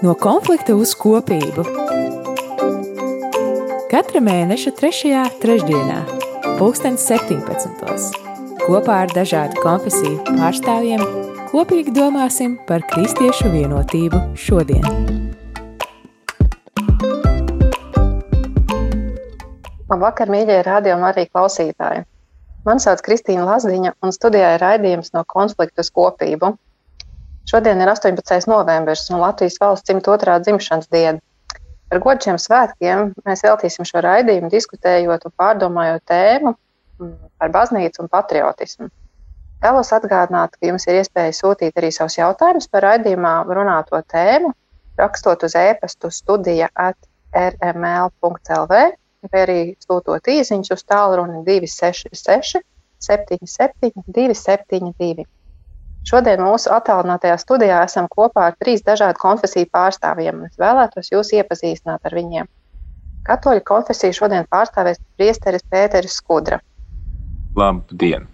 No konflikta uz kopību. Katra mēneša 3. trešdienā, 2017. kopā ar dažādu konfesiju pārstāvjiem kopīgi domāsim par kristiešu vienotību šodien. Labvakar, mīļie un arī klausītāji! Mani sauc Kristīna Lazdiņa, un studijā ir raidījums no konflikta uz kopību. Šodien ir 18. novembris un Latvijas valsts 102. dzimšanas diena. Ar godu šiem svētkiem mēs veltīsim šo raidījumu diskutējot un pārdomājot tēmu mm, par baznīcu un patriotismu. Vēlos atgādināt, ka jums ir iespēja sūtīt arī savus jautājumus par raidījumā runāto tēmu, rakstot uz e-pastu studija at rml.lv vai arī sūtot īsiņus uz tālruni 266 77 272. Šodien mūsu attālinātajā studijā esam kopā ar trīs dažādu konfesiju pārstāvjiem. Es vēlētos jūs iepazīstināt ar viņiem. Katoļu konfesiju šodien pārstāvēs priesteris Pēteris Skudra. Labdien!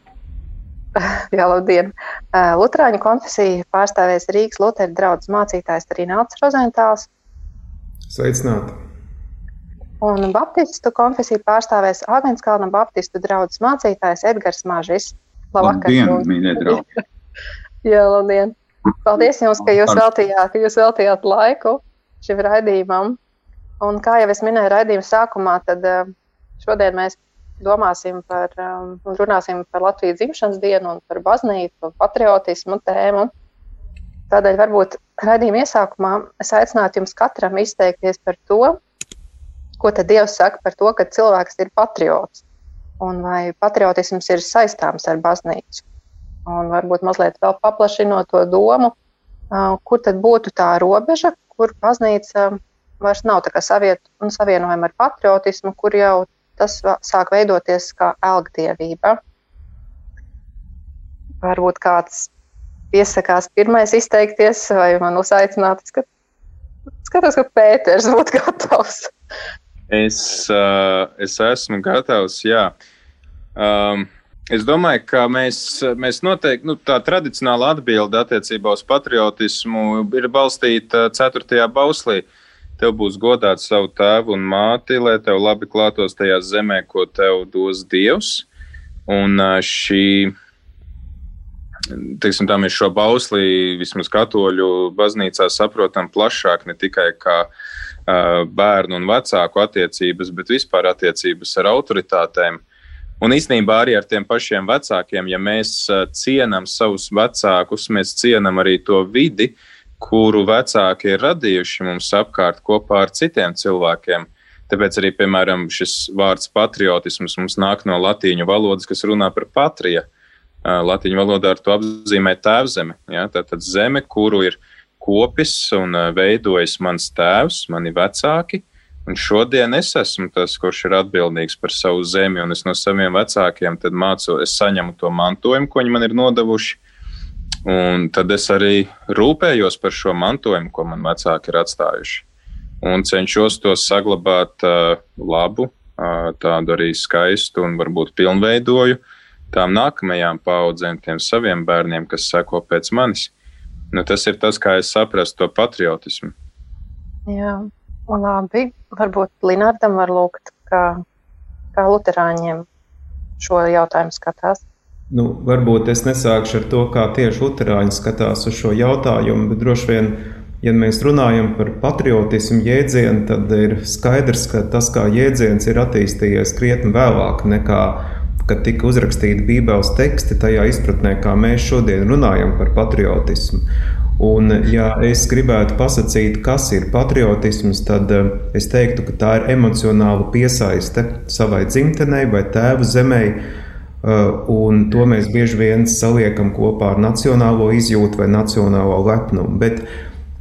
Jā, labdien! Lutāņu konfesiju pārstāvēs Rīgas Lutera draugs mācītājs Rināls Rozentāls. Sveicināti! Un Baptistu konfesiju pārstāvēs Āgenskalna Baptistu draugs mācītājs Edgars Mažis. Labvakar! Labdien, mīļie draugi! Jā, labdien! Paldies jums, ka jūs veltījāt, ka jūs veltījāt laiku šim raidījumam. Un kā jau es minēju raidījuma sākumā, tad eh, šodien mēs domāsim par um, un runāsim par Latvijas dzimšanas dienu un par baznīcu, patriotismu tēmu. Tādēļ varbūt raidījuma iesākumā es aicinātu jums katram izteikties par to, ko tad Dievs saka par to, ka cilvēks ir patriots un vai patriotisms ir saistāms ar baznīcu un varbūt mazliet vēl paplašinot to domu, kur tad būtu tā robeža, kur baznīca vairs nav saviet, un savienojama ar patriotismu, kur jau tas sāk veidoties kā elgdievība. Varbūt kāds piesakās pirmais izteikties, vai man uzaicināt, skat, skatos, ka Pēters būtu gatavs. Es, uh, es esmu gatavs, jā. Um, Es domāju, ka mēs, mēs noteikti, nu, tā tradicionāla atbilde attiecībā uz patriotismu ir balstīta 4. bauslī. Tev būs godāt savu tēvu un māti, lai tev labi klātos tajā zemē, ko tev dos Dievs. Un šī, teiksim, tā mēs šo bauslī vismaz katoļu baznīcā saprotam plašāk, ne tikai kā bērnu un vecāku attiecības, bet vispār attiecības ar autoritātēm. Un īstenībā arī ar tiem pašiem vecākiem, ja mēs cienām savus vecākus, mēs cienām arī to vidi, kuru vecāki ir radījuši mums apkārt kopā ar citiem cilvēkiem. Tāpēc arī, piemēram, šis vārds patriotisms mums nāk no latīņu valodas, kas runā par patriju. Latīņu valodā ar to apzīmē tēvzeme. Ja? Tātad zeme, kuru ir kopis un veidojis mans tēvs, mani vecāki. Un šodien es esmu tas, kurš ir atbildīgs par savu zemi, un es no saviem vecākiem mācos, es saņemu to mantojumu, ko viņi man ir nodevuši. Un tad es arī rūpējos par šo mantojumu, ko man vecāki ir atstājuši. Un cenšos to saglabāt uh, labu, uh, tādu arī skaistu un varbūt pilnveidoju tām nākamajām paudzēm, tiem saviem bērniem, kas seko pēc manis. Nu, tas ir tas, kā es saprastu to patriotismu. Jā. Labi, varbūt Linardam var lūgt, kā, kā luterāņiem šo jautājumu skatās. Nu, varbūt es nesākšu ar to, kā tieši luterāņi skatās uz šo jautājumu, bet droši vien, ja mēs runājam par patriotismu jēdzienu, tad ir skaidrs, ka tas kā jēdziens ir attīstījies krietni vēlāk nekā kad tika uzrakstīti Bībeles teksti tajā izpratnē, kā mēs šodien runājam par patriotismu. Un, ja es gribētu pasakīt, kas ir patriotisms, tad eh, es teiktu, ka tā ir emocionāla piesaiste savai dzimtenei vai tēvu zemē. Eh, un to mēs bieži vien saliekam kopā ar nacionālo izjūtu vai nacionālo lepnumu. Bet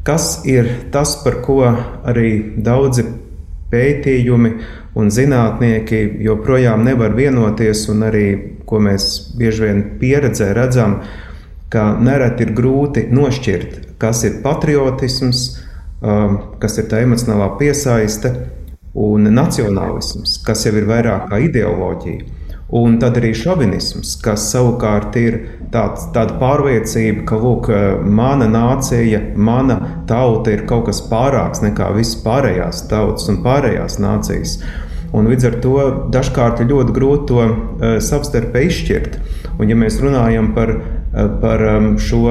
kas ir tas, par ko arī daudzi pētījumi un zinātnieki joprojām nevar vienoties, un arī ko mēs bieži vien pieredzē redzam, ir ka nereti ir grūti nošķirt, kas ir patriotisms, um, kas ir tā emocionālā piesaiste un nacionālisms, kas jau ir vairāk kā ideoloģija. Un tad arī šovinisms, kas savukārt ir tāds, tāda pārliecība, ka lūk, mana nācija, mana tauta ir kaut kas pārāks nekā visas pārējās tautas un pārējās nācijas. Un līdz ar to dažkārt ir ļoti grūti to uh, savstarpēji izšķirt. Un, ja mēs runājam par par um, šo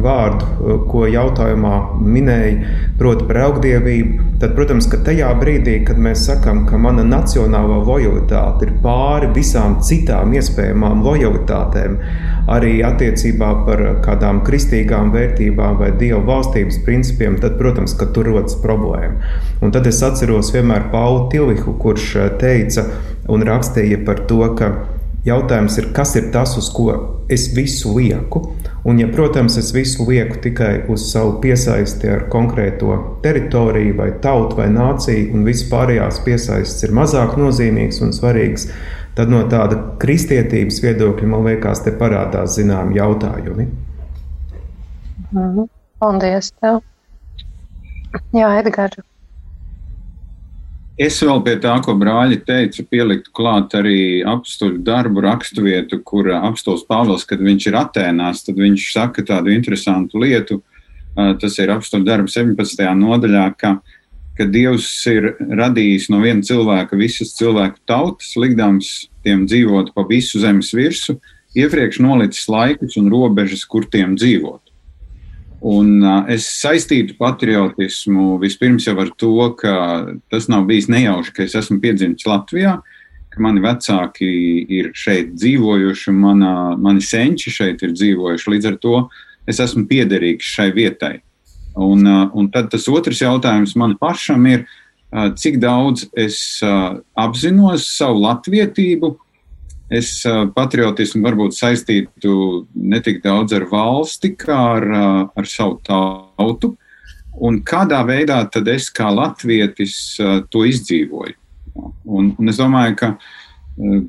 vārdu, uh, ko jautājumā minēja, proti, par augdievību, tad, protams, ka tajā brīdī, kad mēs sakām, ka mana nacionālā lojalitāte ir pāri visām citām iespējamām lojalitātēm, arī attiecībā par kādām kristīgām vērtībām vai dievu valstības principiem, tad, protams, ka tur rodas problēma. Un tad es atceros vienmēr Paulu Tilihu, kurš uh, teica un rakstīja par to, ka Jautājums ir, kas ir tas, uz ko es visu lieku? Un, ja, protams, es visu lieku tikai uz savu piesaisti ar konkrēto teritoriju, vai tautu, vai nāciju, un viss pārējās piesaistes ir mazāk nozīmīgas un svarīgas, tad no tāda kristietības viedokļa man liekas, te parādās zināmi jautājumi. Mhm. Paldies! Tev. Jā, Edgars, Es vēl pie tā, ko brāļi teica, pieliktu klāt arī apstuļu darbu raksturvietu, kur apstulis Pāvils, kad viņš ir Atēnās, tad viņš saka tādu interesantu lietu. Tas ir apstuļu darbs 17. nodaļā, ka, ka Dievs ir radījis no viena cilvēka visas cilvēku tautas, likdams tiem dzīvot pa visu zemes virsu, iepriekš nolicis laikus un robežas, kur tiem dzīvot. Un uh, es saistītu patriotismu vispirms jau ar to, ka tas nav bijis nejauši, ka es esmu piedzimis Latvijā, ka mani vecāki ir šeit dzīvojuši, mana, mani senči šeit ir dzīvojuši. Līdz ar to es esmu piederīgs šai vietai. Un, uh, un tad tas otrs jautājums man pašam ir, uh, cik daudz es uh, apzinos savu latvietību, es patriotismu varbūt saistītu ne tik daudz ar valsti, kā ar, ar savu tautu. Un kādā veidā tad es kā latvietis to izdzīvoju? Un, un es domāju, ka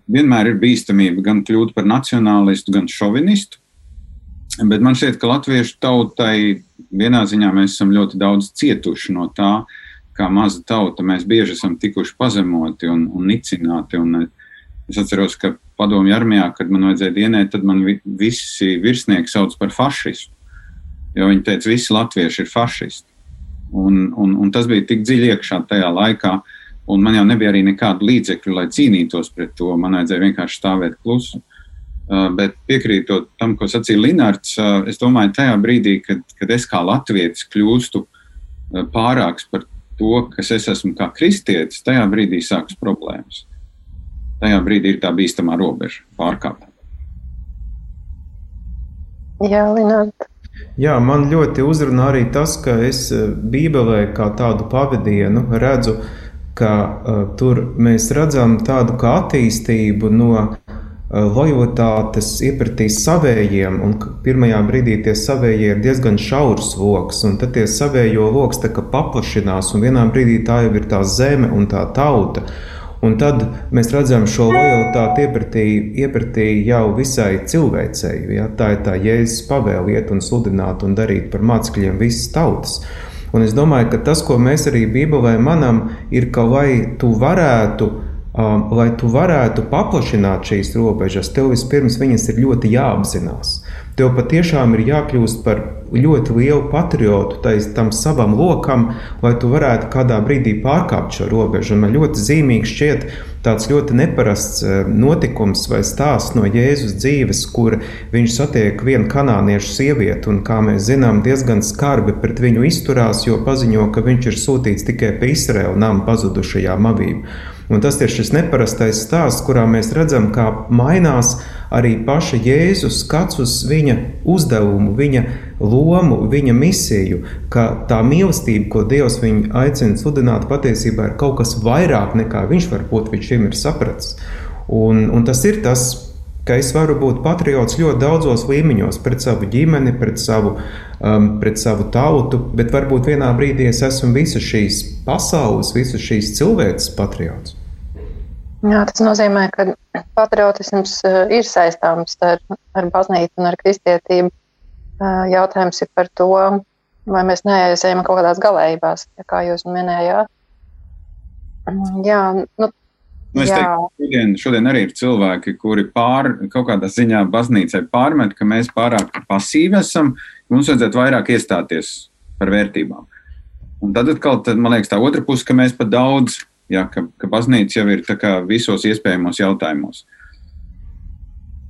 vienmēr ir bīstamība gan kļūt par nacionālistu, gan šovinistu. Bet man šķiet, ka latviešu tautai vienā ziņā mēs esam ļoti daudz cietuši no tā, kā maza tauta mēs bieži esam tikuši pazemoti un, un nicināti. Un es atceros, ka padomju armijā, kad man vajadzēja dienēt, tad man visi virsnieki sauc par fašistu. Jo viņi teica, visi latvieši ir fašisti. Un, un, un tas bija tik dziļi iekšā tajā laikā, un man jau nebija arī nekādu līdzekļu, lai cīnītos pret to. Man vajadzēja vienkārši stāvēt klusu. Bet piekrītot tam, ko sacīja Linārds, uh, es domāju, tajā brīdī, kad, kad es kā latvietis kļūstu pārāks par to, kas es esmu kā kristietis, tajā brīdī sākas problēmas tajā brīdī ir tā bīstamā robeža pārkāpta. Jā, Lināt. Jā, man ļoti uzrunā arī tas, ka es Bībelē kā tādu pavadienu redzu, ka uh, tur mēs redzam tādu kā attīstību no uh, lojalitātes iepratīs savējiem, un pirmajā brīdī tie savējie ir diezgan šaurs lokus, un tad tie savējo lokus paplašinās, un vienā brīdī tā jau ir tā zeme un tā tauta. Un tad mēs redzam šo lojalitāti iepratī, iepratī jau visai cilvēcēji. Ja? Tā ir tā jēzus pavēle iet un sludināt un darīt par mācekļiem visas tautas. Un es domāju, ka tas, ko mēs arī Bībelē manam, ir, ka lai tu varētu, um, lai tu varētu paplašināt šīs robežas, tev vispirms viņas ir ļoti jāapzinās. Tev patiešām ir jākļūst par ļoti lielu patriotu tais, tam savam lokam, lai tu varētu kādā brīdī pārkāpt šo robežu. Un man ļoti zīmīgs šķiet tāds ļoti neparasts eh, notikums vai stāsts no Jēzus dzīves, kur viņš satiek vienu kanāniešu sievieti un, kā mēs zinām, diezgan skarbi pret viņu izturās, jo paziņo, ka viņš ir sūtīts tikai pie Izraēla nama pazudušajām avīm. Un tas ir šis neparastais stāsts, kurā mēs redzam, kā mainās arī paša Jēzus skats uz viņa uzdevumu, viņa lomu, viņa misiju, ka tā mīlestība, ko Dievs viņu aicina sludināt, patiesībā ir kaut kas vairāk nekā viņš varbūt viņš šim ir sapratis. Un, un tas ir tas, ka es varu būt patriots ļoti daudzos līmeņos, pret savu ģimeni, pret savu, um, pret savu tautu, bet varbūt vienā brīdī es esmu visas šīs pasaules, visas šīs cilvēces patriots. Jā, tas nozīmē, ka patriotisms eh, ir saistāms ar, ar baznīcu un ar kristietību. Eh, jautājums ir par to, vai mēs neaizējam kaut kādās galējībās, kā jūs minējāt. Mm, jā, nu, Nu, es teiktu, šodien, šodien arī ir cilvēki, kuri pār, kaut kādā ziņā baznīcai pārmet, ka mēs pārāk pasīvi esam, mums vajadzētu vairāk iestāties par vērtībām. Un tad atkal, tad, man liekas, tā otra puse, ka mēs pat daudz, jā, ka, ka baznīca jau ir visos iespējamos jautājumos.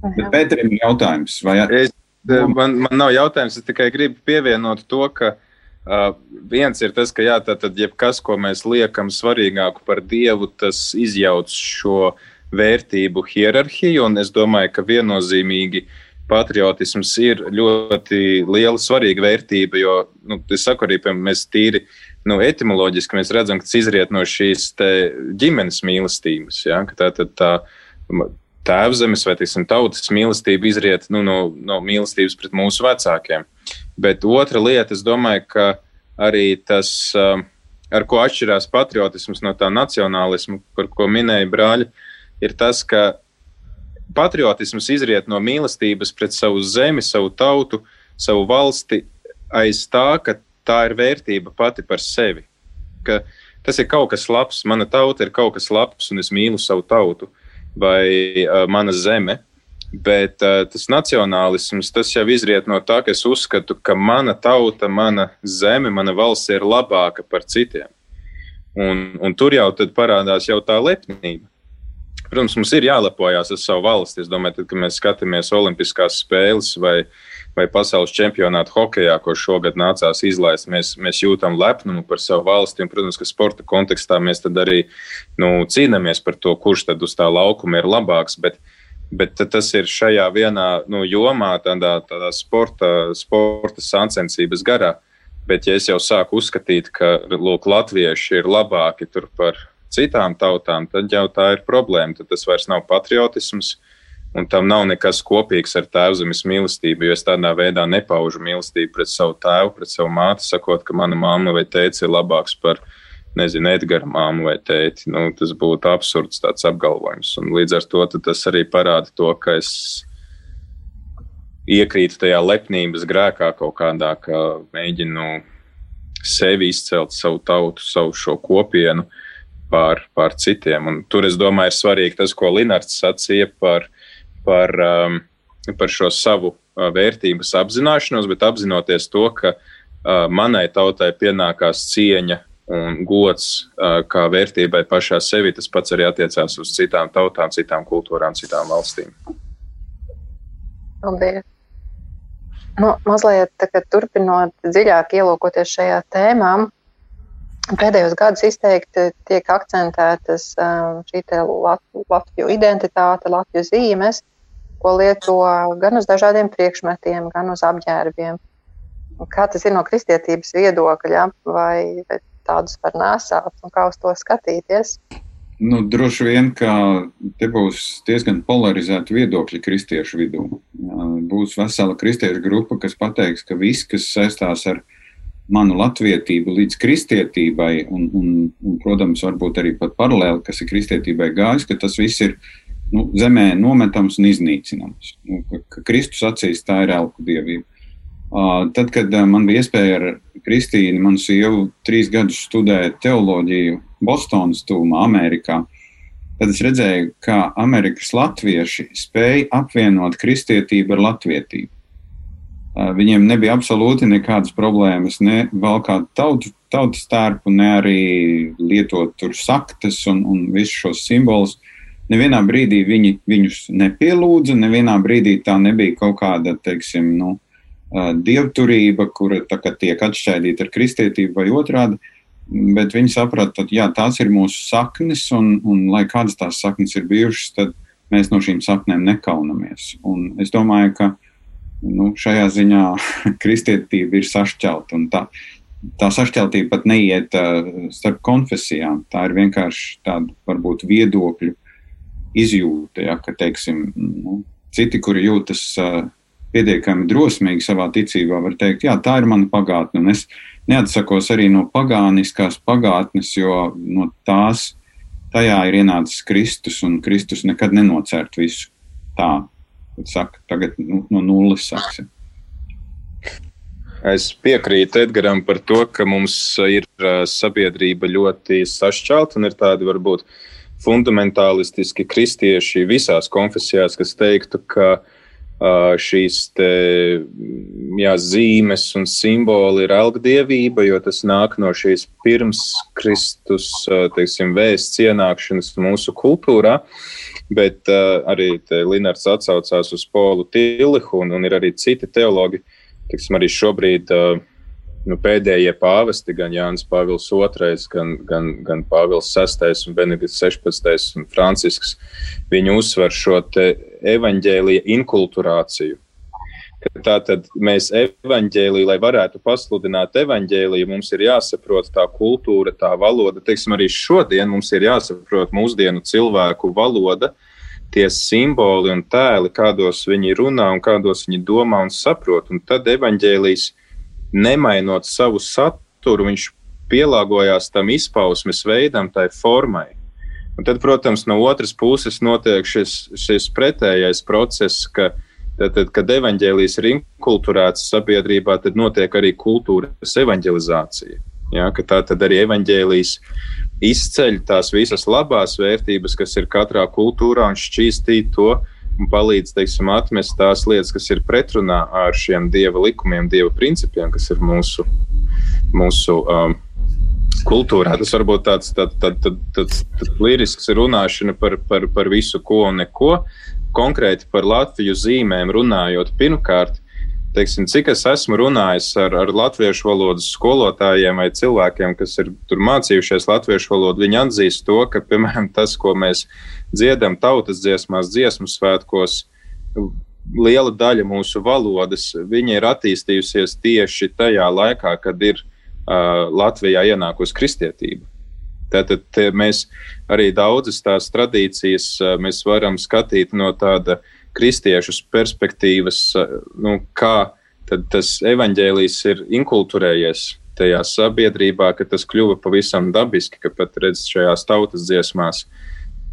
Bet Pēterim ir jautājums, vai es, man, man nav jautājums, es tikai gribu pievienot to, ka uh, Uh, viens ir tas, ka jā, tad jebkas, ko mēs liekam svarīgāku par dievu, tas izjauc šo vērtību hierarhiju. Un es domāju, ka viennozīmīgi patriotisms ir ļoti liela svarīga vērtība, jo, nu, es saku arī, piemēram, mēs tīri nu, etimoloģiski mēs redzam, ka tas izriet no šīs ģimenes mīlestības. Ja? Tā, tā, tā, tēvzemes vai tiksim, tautas mīlestība izriet nu, no, no mīlestības pret mūsu vecākiem. Bet otra lieta, es domāju, ka arī tas, um, ar ko atšķirās patriotisms no tā nacionālisma, par ko minēja brāļi, ir tas, ka patriotisms izriet no mīlestības pret savu zemi, savu tautu, savu valsti, aiz tā, ka tā ir vērtība pati par sevi. Ka tas ir kaut kas labs, mana tauta ir kaut kas labs, un es mīlu savu tautu vai uh, mana zeme. Bet uh, tas nacionālisms, tas jau izriet no tā, ka es uzskatu, ka mana tauta, mana zeme, mana valsts ir labāka par citiem. Un, un tur jau parādās jau tā lepnība. Protams, mums ir jālepojas ar savu valsti. Es domāju, tad, kad mēs skatāmies Olimpiskās spēles vai, vai pasaules čempionātu hokeja, ko šogad nācās izlaist, mēs, mēs jūtam lepnumu par savu valsti. Un, protams, ka sporta kontekstā mēs arī nu, cīnāmies par to, kurš tad uz tā laukuma ir labāks. Bet, uh, Bet tas ir šajā vienā nu, jomā, tādā, tādā sporta, sporta sacensības garā. Bet, ja es jau sāku uzskatīt, ka lūk, latvieši ir labāki par citām tautām, tad jau tā ir problēma. Tad tas vairs nav patriotisms, un tam nav nekas kopīgs ar tēvzemes mīlestību. Jo es tādā veidā nepaužu mīlestību pret savu tēvu, pret savu māti, sakot, ka mana mamma vai tēvs ir labāks par nezinu, Edgara māmu vai tēti. Nu, tas būtu absurds tāds apgalvojums. Un līdz ar to tas arī parāda to, ka es iekrītu tajā lepnības grēkā kaut kādā, ka mēģinu sevi izcelt, savu tautu, savu šo kopienu pār, pār citiem. Un tur es domāju, ir svarīgi tas, ko Linards sacīja par, par, um, par šo savu uh, vērtības apzināšanos, bet apzinoties to, ka uh, manai tautai pienākās cieņa un gods kā vērtībai pašā sevi, tas pats arī attiecās uz citām tautām, citām kultūrām, citām valstīm. Paldies! Nu, mazliet turpinot dziļāk ielūkoties šajā tēmā, pēdējos gadus izteikti tiek akcentētas šī Latviju identitāte, Latviju zīmes, ko lieto gan uz dažādiem priekšmetiem, gan uz apģērbiem. Kā tas ir no kristietības viedokļa, vai, vai tādus var nesāt un kā uz to skatīties? Nu, droši vien, ka te būs diezgan polarizēti viedokļi kristiešu vidū. Būs vesela kristiešu grupa, kas pateiks, ka viss, kas saistās ar manu latvietību līdz kristietībai, un, un, un protams, varbūt arī pat paralēli, kas ir kristietībai gājis, ka tas viss ir nu, zemē nometams un iznīcināms. Nu, ka, ka Kristus acīs tā ir elku dievība. Tad, kad man bija iespēja ar Kristīnu, manu sievu, trīs gadus studēt teoloģiju Bostonas tūmā, Amerikā, tad es redzēju, kā Amerikas latvieši spēja apvienot kristietību ar latvietību. Viņiem nebija absolūti nekādas problēmas, ne valkāt tautu, tautas tērpu, ne arī lietot tur saktas un, un visus šos simbolus. Nevienā brīdī viņi viņus nepielūdza, nevienā brīdī tā nebija kaut kāda, teiksim, nu, dievturība, kura tiek atšķaidīta ar kristietību vai otrādi. Bet viņi saprata, ka tās ir mūsu saknes, un, un lai kādas tās saknes ir bijušas, tad mēs no šīm saknēm nekaunamies. Un es domāju, ka nu, šajā ziņā kristietība ir sašķelta. Tā, tā sašķeltība pat neiet uh, starp konfesijām. Tā ir vienkārši tāda varbūt viedokļu izjūta, ja, ka teiksim, nu, citi, kuri jūtas uh, pietiekami drosmīgi savā ticībā, var teikt, jā, tā ir mana pagātne. Un es neatsakos arī no pagāniskās pagātnes, jo no tās tajā ir ienācis Kristus, un Kristus nekad nenocērt visu tā. Saka, tagad nu, no nulles sāksim. Es piekrītu Edgaram par to, ka mums ir sabiedrība ļoti sašķelta un ir tādi varbūt fundamentālistiski kristieši visās konfesijās, kas teiktu, ka šīs te, jā, zīmes un simboli ir algdievība, jo tas nāk no šīs pirms Kristus teiksim, vēsts ienākšanas mūsu kultūrā. Bet uh, arī Linārds atsaucās uz Polu Tilihu, un, un ir arī citi teologi, teiksim, arī šobrīd uh, nu, pēdējie pāvesti, gan Jānis Pāvils II, gan, gan, gan Pāvils VI un Benedikts 16. un Francisks, viņi uzsver šo evaņģēlīja inkulturāciju. Tātad mēs evaņģēlīju, lai varētu pasludināt evaņģēlīju, mums ir jāsaprot tā kultūra, tā valoda. Teiksim, arī šodien mums ir jāsaprot mūsdienu cilvēku valoda, tie simboli un tēli, kādos viņi runā un kādos viņi domā un saprot. Un tad evaņģēlījis nemainot savu saturu, viņš pielāgojās tam izpausmes veidam, tai formai. Un tad, protams, no otras puses notiek šis, šis pretējais process, ka, tad, tad, kad evaņģēlijas ir inkulturēts sabiedrībā, tad notiek arī kultūras evaņģelizācija. Ja, tā tad arī evaņģēlijas izceļ tās visas labās vērtības, kas ir katrā kultūrā, un šķīstīt to un palīdz teiksim, atmest tās lietas, kas ir pretrunā ar šiem dieva likumiem, dieva principiem, kas ir mūsu, mūsu um, kultūrā. Tas varbūt tāds, tāds, tāds, tāds, tāds, tāds lirisks runāšana par, par, par visu ko un neko. Konkrēti par Latviju zīmēm runājot, pirmkārt, teiksim, cik es esmu runājis ar, ar latviešu valodas skolotājiem vai cilvēkiem, kas ir mācījušies latviešu valodu, viņi atzīst to, ka, piemēram, tas, ko mēs dziedam tautas dziesmās, dziesmu svētkos, liela daļa mūsu valodas, ir attīstījusies tieši tajā laikā, kad ir uh, Latvijā ienākusi kristietība. Tātad mēs arī daudzas tās tradīcijas mēs varam skatīt no tāda uh, kristiešu perspektīvas, eh, nu, kā tas evaņģēlijs ir inkulturējies tajā sabiedrībā, ka tas kļuva pavisam dabiski, ka pat redz šajās tautas dziesmās.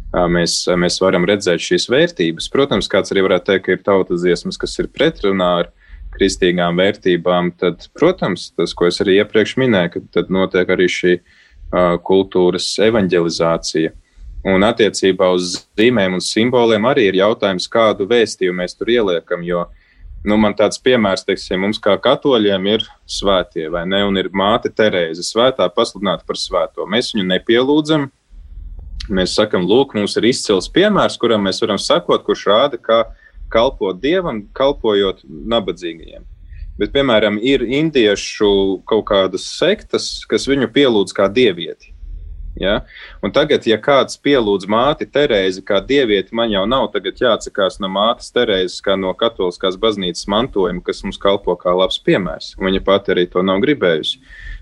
Mēs, mēs varam redzēt šīs vērtības. Protams, kāds arī varētu teikt, ka ir tautas dziesmas, kas ir pretrunā ar kristīgām vērtībām, tad, protams, tas, ko es arī iepriekš minēju, ka tad notiek arī šī uh, kultūras evanģelizācija. Uh, Un attiecībā uz zīmēm un simboliem arī ir jautājums, kādu vēstījumu mēs tur ieliekam. Jo nu, man tāds piemērs, teiksim, mums kā katoļiem ir svētie, vai ne? Un ir māte Terēze, svētā pasludināta par svēto. Mēs viņu nepielūdzam. Mēs sakam, lūk, mums ir izcils piemērs, kuram mēs varam sakot, kurš rāda, kā kalpot dievam, kalpojot nabadzīgajiem. Bet, piemēram, ir indiešu kaut kādas sektas, kas viņu pielūdz kā dievieti. Ja? Un tagad, ja kāds pielūdz māti Terēzi kā dievieti, man jau nav jāatsakās no mātes Terēzes kā no katoliskās baznīcas mantojuma, kas mums kalpo kā labs piemērs. Viņa pati arī to nav gribējusi.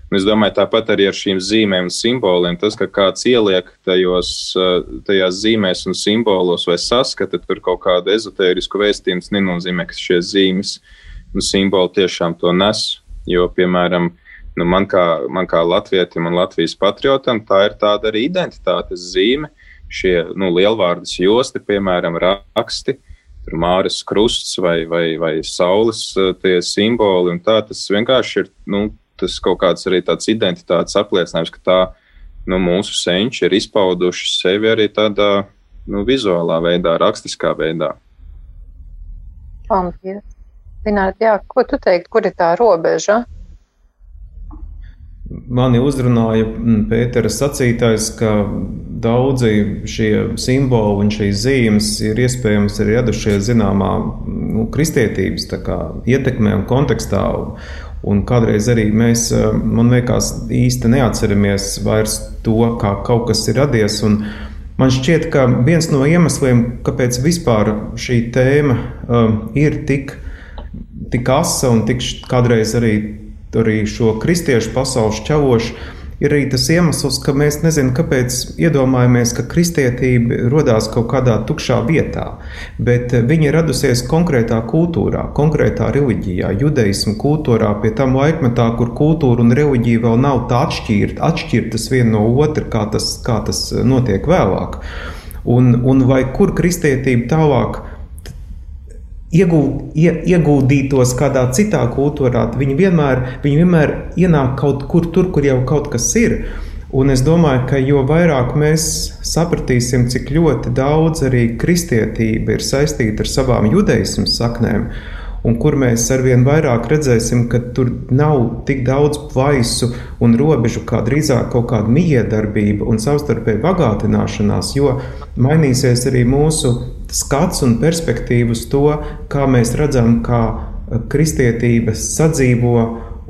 Un es domāju, tāpat arī ar šīm zīmēm un simboliem. Tas, ka kāds ieliek tajos, tajās zīmēs un simbolos vai saskata tur kaut kādu ezotērisku vēstījumu, nenozīmē, ka šie zīmes un simboli tiešām to nes. Jo, piemēram, Nu, man, kā, man kā latvietim un Latvijas patriotam tā ir tāda arī identitātes zīme. Šie nu, lielvārdas josti, piemēram, raksti, māras krusts vai, vai, vai saules tie simboli. Tā, tas vienkārši ir nu, tas kaut kāds arī tāds identitātes apliecinājums, ka tā nu, mūsu senči ir izpauduši sevi arī tādā nu, vizuālā veidā, rakstiskā veidā. Paldies! Zināt, jā, ko tu teiktu, kur ir tā robeža? Mani uzrunāja mm, Pētera sacītais, ka daudzi šie simboli un šīs zīmes ir iespējams arī radušies zināmā nu, kristietības kā, ietekmē un kontekstā. Un kādreiz arī mēs, eh, man liekas, īsti neatceramies vairs to, kā kaut kas ir radies. Un man šķiet, ka viens no iemesliem, kāpēc vispār šī tēma um, ir tik, tik asa un tik kādreiz arī arī šo kristiešu pasauli šķavošu, ir arī tas iemesls, ka mēs nezinām, kāpēc iedomājamies, ka kristietība radās kaut kādā tukšā vietā, bet viņa radusies konkrētā kultūrā, konkrētā reliģijā, judaismu kultūrā, pie tam laikmetā, kur kultūra un reliģija vēl nav tā atšķirta, atšķirtas viena no otra, kā tas, kā tas notiek vēlāk. Un, un vai kur kristietība tālāk ieguld, ie, ieguldītos kādā citā kultūrā, viņi vienmēr, viņi vienmēr ienāk kaut kur tur, kur jau kaut kas ir. Un es domāju, ka jo vairāk mēs sapratīsim, cik ļoti daudz arī kristietība ir saistīta ar savām judaismu saknēm, un kur mēs arvien vairāk redzēsim, ka tur nav tik daudz plaisu un robežu, kā drīzāk kaut kāda miedarbība un savstarpēja bagātināšanās, jo mainīsies arī mūsu skats un perspektīva uz to, kā mēs redzam, kā kristietība sadzīvo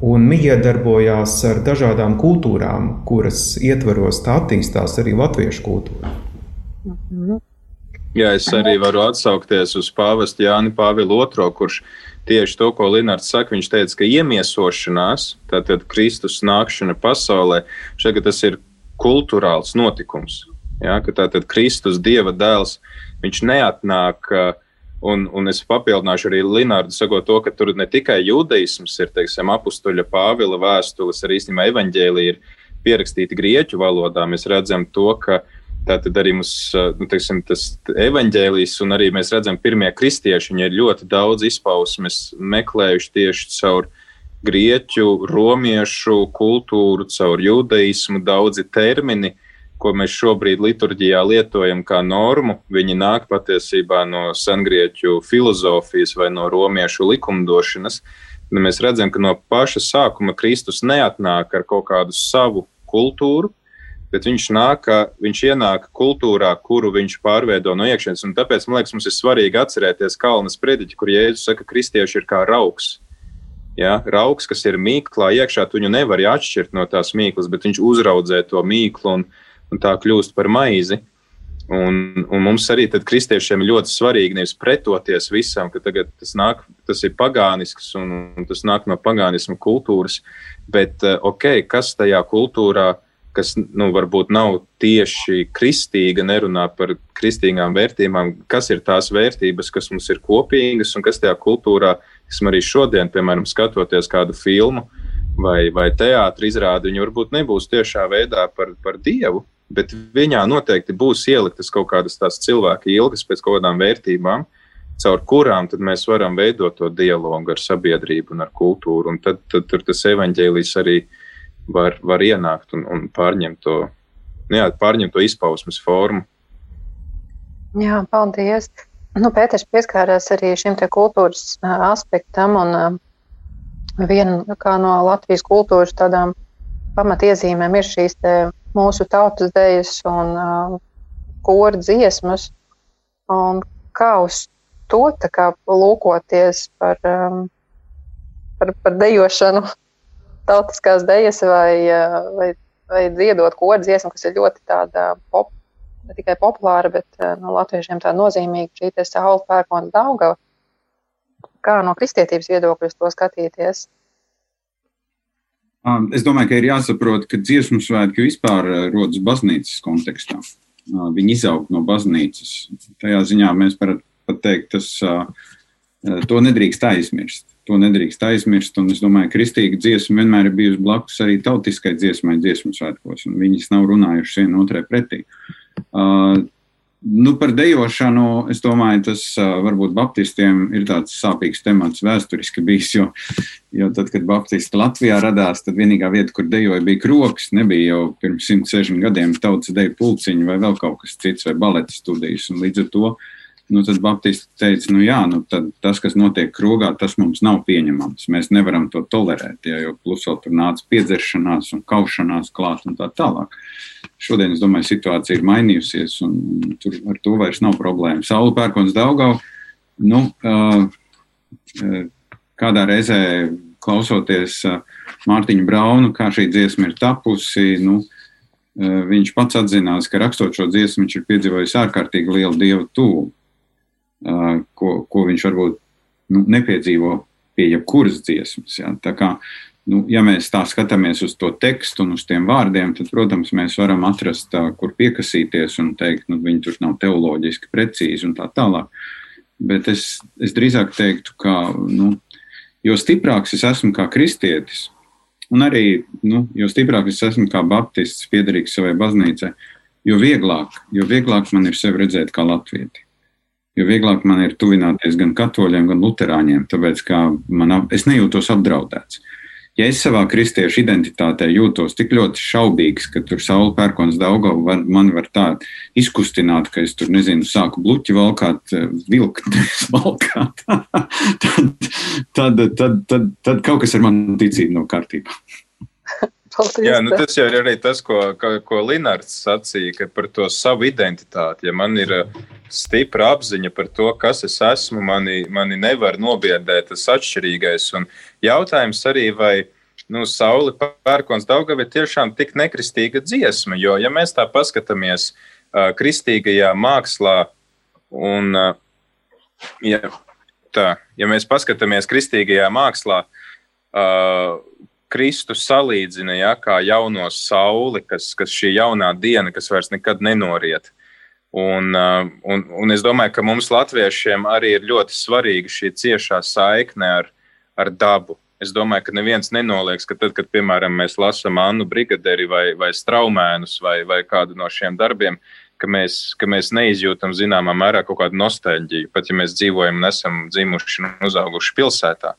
un miedarbojās ar dažādām kultūrām, kuras ietvaros tā attīstās arī latviešu kultūra. Jā, es arī varu atsaukties uz pāvestu Jāni Pāvilu II, kurš tieši to, ko Linārds saka, viņš teica, ka iemiesošanās, tātad Kristus nākšana pasaulē, šeit tas ir kultūrāls notikums. Jā, ka tātad Kristus, Dieva dēls, viņš neatnāk uh, Un, un es papildināšu arī Linārdu, sakot to, ka tur ne tikai judaisms ir, teiksim, apustuļa Pāvila vēstules, arī īstenībā evaņģēlija ir pierakstīti grieķu valodā. Mēs redzam to, ka tātad arī mums, nu, teiksim, tas evaņģēlijs un arī mēs redzam pirmie kristieši, viņi ir ļoti daudz izpausmes meklējuši tieši caur grieķu, romiešu kultūru, caur judaismu, daudzi termini ko mēs šobrīd liturģijā lietojam kā normu, viņi nāk patiesībā no sengrieķu filozofijas vai no romiešu likumdošanas. Mēs redzam, ka no paša sākuma Kristus neatnāk ar kaut kādu savu kultūru, bet viņš nāk, viņš ienāk kultūrā, kuru viņš pārveido no iekšienes. Un tāpēc man liekas, mums ir svarīgi atcerēties Kalnas prediķi, kur Jēzus saka, ka kristieši ir kā rauks. Ja, rauks, kas ir mīklā iekšā, tu viņu nevari atšķirt no tās mīklas, bet viņš uzraudzē to mīklu un, un tā kļūst par maizi. Un, un mums arī kristiešiem ir ļoti svarīgi nevis pretoties visam, ka tas, nāk, tas ir pagānisks un, un tas nāk no pagānisma kultūras, bet eh, ok, kas tajā kultūrā, kas nu, varbūt nav tieši kristīga, nerunā par kristīgām vērtībām, kas ir tās vērtības, kas mums ir kopīgas un kas tajā kultūrā, kas arī šodien, piemēram, skatoties kādu filmu vai, vai teātris izrādi, viņi varbūt nebūs tiešā veidā par, par dievu bet viņā noteikti būs ieliktas kaut kādas tās cilvēka ilgas pēc kaut kādām vērtībām, caur kurām mēs varam veidot to dialogu ar sabiedrību un ar kultūru. Un tad, tad tur tas evaņģēlijs arī var, var ienākt un, un pārņemt, to, nu jā, pārņemt to izpausmes formu. Jā, paldies. Nu, Pēters pieskārās arī šim kultūras aspektam, un viena no Latvijas kultūras tādām pamatiezīmēm ir šīs mūsu tautas dejas un uh, kora dziesmas. Un kā uz to kā lūkoties par, um, par, par dejošanu, tautiskās dejas vai, uh, vai, vai dziedot kora dziesmu, kas ir ļoti tāda pop, ne tikai populāra, bet uh, no latviešiem tā nozīmīga šī saule pērkona daugava. Kā no kristietības viedokļa to skatīties? Es domāju, ka ir jāsaprot, ka dziesmu svētki vispār rodas baznīcas kontekstā. Viņi izaug no baznīcas. Tajā ziņā mēs varam pat teikt, tas to nedrīkst aizmirst. To nedrīkst aizmirst, un es domāju, ka kristīga dziesma vienmēr ir bijusi blakus arī tautiskai dziesmai, dziesmu svētkos, un viņas nav runājušas viena otrai pretī. Uh, Nu, par dejošanu, es domāju, tas varbūt Baptistiem ir tāds sāpīgs temats vēsturiski bijis, jo, jo tad, kad Baptisti Latvijā radās, tad vienīgā vieta, kur dejoja, bija kroks. Nebija jau pirms 160 gadiem tautas deju pulciņi vai vēl kaut kas cits vai baleta studijas. Līdz ar to Nu, tad Baptisti teica, nu jā, nu tas, kas notiek krogā, tas mums nav pieņemams. Mēs nevaram to tolerēt, ja, jo plus vēl tur nāca piedzeršanās un kaušanās klāt un tā tālāk. Šodien, es domāju, situācija ir mainījusies un tur ar to vairs nav problēma. Saula pērkons Daugau, nu, kādā reizē klausoties Mārtiņu Braunu, kā šī dziesma ir tapusi, nu, viņš pats atzinās, ka rakstot šo dziesmu, viņš ir piedzīvojis ārkārtīgi lielu dievu tūlu ko, ko viņš varbūt nu, nepiedzīvo pie jebkuras dziesmas. Ja? Tā kā, nu, ja mēs tā skatāmies uz to tekstu un uz tiem vārdiem, tad, protams, mēs varam atrast, kur piekasīties un teikt, nu, viņi tur nav teoloģiski precīzi un tā tālāk. Bet es, es drīzāk teiktu, ka nu, jo stiprāks es esmu kā kristietis, un arī nu, jo stiprāk es esmu kā baptists, piederīgs savai baznīcai, jo vieglāk, jo vieglāk man ir sevi redzēt kā latvieti jo vieglāk man ir tuvināties gan katoļiem, gan luterāņiem, tāpēc ka man, es nejūtos apdraudēts. ja es savā kristiešu identitātē jūtos tik ļoti šaubīgs, ka tur saule pērkons Daugava var, man var tā izkustināt, ka es tur, nezinu, sāku bluķi valkāt, vilkt, valkāt, tad, tad, tad, tad, tad kaut kas ar manu ticību nav kārtībā. Paldies, Jā, nu tas jau ir arī tas, ko, ko, ko Linārds sacīja, par to savu identitāti. Ja man ir uh, stipra apziņa par to, kas es esmu, mani, mani nevar nobiedēt tas atšķirīgais. Un jautājums arī, vai nu, Sauli pērkons Daugava ir tiešām tik nekristīga dziesma, jo, ja mēs tā paskatāmies uh, kristīgajā mākslā un, uh, ja, tā, ja mēs paskatāmies kristīgajā mākslā, uh, Kristus salīdzina ja, kā jauno sauli, kas, kas šī jaunā diena, kas vairs nekad nenoriet. Un, uh, un, un es domāju, ka mums, latviešiem, arī ir ļoti svarīga šī ciešā saikne ar, ar dabu. Es domāju, ka neviens nenoliedz, ka tad, kad, piemēram, mēs lasām Annu Brigaderi vai, vai Straumēnus vai, vai kādu no šiem darbiem, ka mēs, ka mēs neizjūtam zināmā mērā kaut kādu nostalģiju, pat ja mēs dzīvojam un esam dzimuši un uzauguši pilsētā.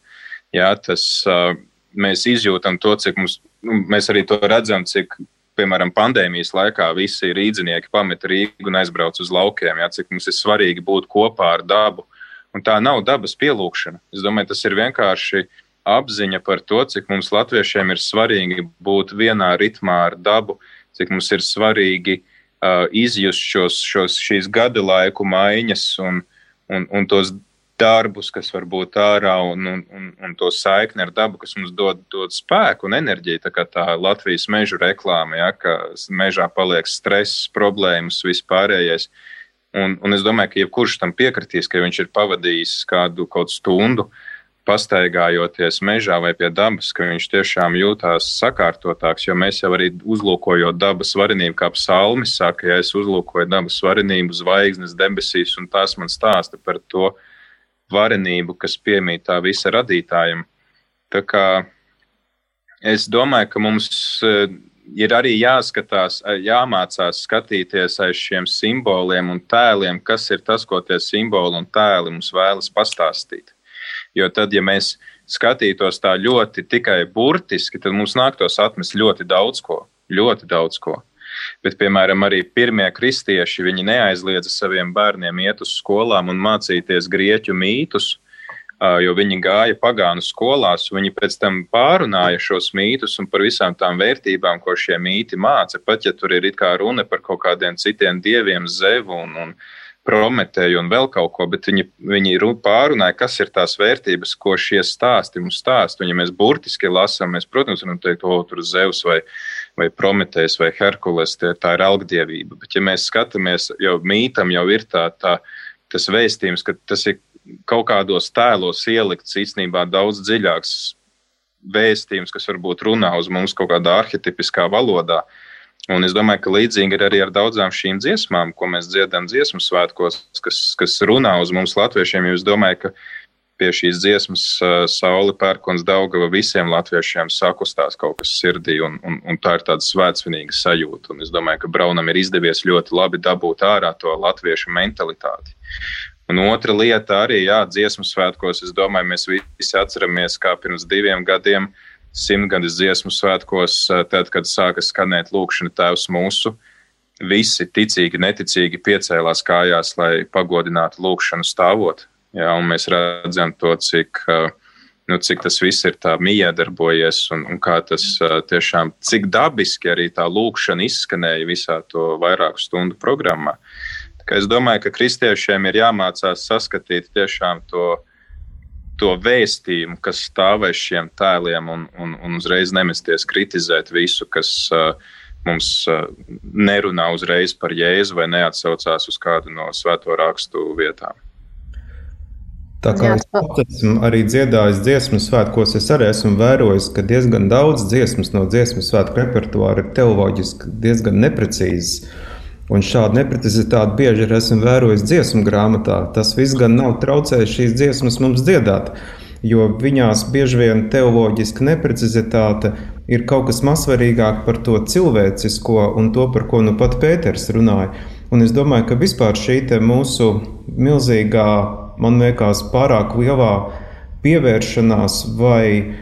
Jā, tas, uh, mēs izjūtam to, cik mums, nu, mēs arī to redzam, cik, piemēram, pandēmijas laikā visi rīznieki pameta Rīgu un aizbrauc uz laukiem, jā, cik mums ir svarīgi būt kopā ar dabu. Un tā nav dabas pielūgšana. Es domāju, tas ir vienkārši apziņa par to, cik mums latviešiem ir svarīgi būt vienā ritmā ar dabu, cik mums ir svarīgi uh, izjust šos, šos, šīs gada laiku maiņas un, un, un tos darbus, kas var būt ārā, un, un, un, un to saikni ar dabu, kas mums dod, dod spēku un enerģiju. Tā kā tā Latvijas meža reklāma, ja, ka mežā paliek stress, problēmas, vispārējais. Un, un es domāju, ka jebkurš tam piekritīs, ka viņš ir pavadījis kādu stundu pastaigājoties mežā vai pie dabas, ka viņš tiešām jūtās sakārtotāks. Jo mēs jau arī uzlūkojot dabas varenību, kā psalmi saka, ja es uzlūkoju dabas varenību, zvaigznes debesīs, un tās man stāsta par to, varenību, kas piemīt tā visa radītājam. Tā kā es domāju, ka mums eh, ir arī jāskatās, eh, jāmācās skatīties aiz šiem simboliem un tēliem, kas ir tas, ko tie simboli un tēli mums vēlas pastāstīt. Jo tad, ja mēs skatītos tā ļoti tikai burtiski, tad mums nāktos atmest ļoti daudz ko. Ļoti daudz ko. Bet, piemēram, arī pirmie kristieši viņi neaizliedza saviem bērniem iet uz skolām un mācīties grieķu mītus, jo viņi gāja pagānu skolās. Viņi pēc tam pārunāja šos mītus un par visām tām vērtībām, ko šie mīti māca. Pat ja tur ir runa par kaut kādiem citiem dieviem, zevu un, un Prometēju un vēl kaut ko, bet viņi, viņi pārunāja, kas ir tās vērtības, ko šie stāsti mums stāsta. Ja mēs burtiski lasām, mēs, protams, varam teikt, o, tur Zeus vai, vai Prometējs vai Herkules, tie, tā ir algdievība. Bet, ja mēs skatāmies, jau mītam jau ir tā, tā, tas vēstījums, ka tas ir kaut kādos tēlos ielikts īstenībā daudz dziļāks vēstījums, kas varbūt runā uz mums kaut kādā arhetipiskā valodā. Un es domāju, ka līdzīgi ir arī ar daudzām šīm dziesmām, ko mēs dziedam dziesmu svētkos, kas, kas runā uz mums, latviešiem. Es domāju, ka pie šīs dziesmas Sauli pērkons Daugava visiem latviešiem sakustās kaut kas sirdī, un, un, un tā ir tāda svētsvinīga sajūta. Un es domāju, ka Braunam ir izdevies ļoti labi dabūt ārā to latviešu mentalitāti. Un otra lieta arī, jā, dziesmu svētkos, es domāju, mēs visi atceramies, kā pirms diviem gadiem simtgadus dziesmu svētkos, tad, kad sāka skanēt lūkšana Tēvs mūsu, visi ticīgi, neticīgi piecēlās kājās, lai pagodinātu lūkšanu stāvot. Un mēs redzam to, cik, nu, cik tas viss ir miedarbojies un, un kā tas tiešām, cik dabiski arī tā lūkšana izskanēja visā to vairāku stundu programmā. Es domāju, ka kristiešiem ir jāmācās saskatīt tiešām to to vēstījumu, kas stāv aiz šiem tēliem, un, un, un uzreiz nemesties kritizēt visu, kas uh, mums uh, nerunā uzreiz par jēzu vai neatsaucās uz kādu no svēto rakstu vietām. Tā kā es esmu arī dziedājis dziesmu svētkos, es arī esmu vērojis, ka diezgan daudz dziesmas no dziesmu svētku repertuāra ir teoloģiski diezgan neprecīzas. Un šādu neprecizitāti bieži ir esmu vērojis dziesmu grāmatā. Tas viss gan nav traucējis šīs dziesmas mums dziedāt, jo viņās bieži vien teoloģiska neprecizitāte ir kaut kas mazsvarīgāk par to cilvēcisko un to, par ko nu pat Pēters runāja. Un es domāju, ka vispār šī mūsu milzīgā, man liekas, pārāk lielā pievēršanās vai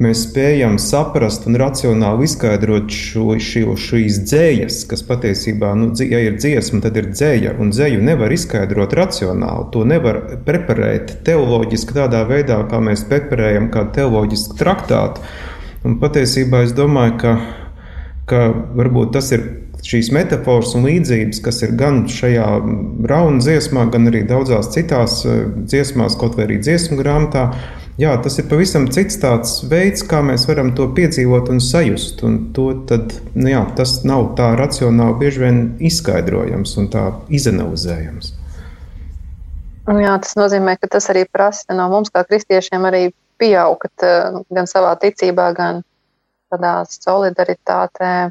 mēs spējam saprast un racionāli izskaidrot šo, šo, šīs dzējas, kas patiesībā, nu, ja ir dziesma, tad ir dzēja, un dzēju nevar izskaidrot racionāli. To nevar preparēt teoloģiski tādā veidā, kā mēs preparējam kādu teoloģisku traktātu. Un patiesībā es domāju, ka, ka varbūt tas ir šīs metafors un līdzības, kas ir gan šajā rauna dziesmā, gan arī daudzās citās eh, dziesmās, kaut vai arī dziesmu grāmatā, jā, tas ir pavisam cits veids, kā mēs varam to piedzīvot un sajust. Un tad, nu jā, tas nav tā racionāli bieži vien izskaidrojams un tā izanalizējams. Jā, tas nozīmē, ka tas arī prasa no mums, kā kristiešiem, arī pieaugt eh, gan savā ticībā, gan tādā solidaritātē,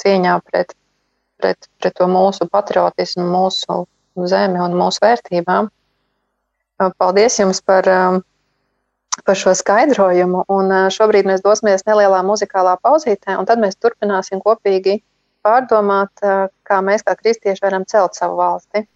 cieņā pret, pret, pret to mūsu patriotismu, mūsu zemi un mūsu vērtībām. Paldies jums par par šo skaidrojumu. Un šobrīd mēs dosimies nelielā muzikālā pauzītē, un tad mēs turpināsim kopīgi pārdomāt, kā mēs kā kristieši varam celt savu valsti.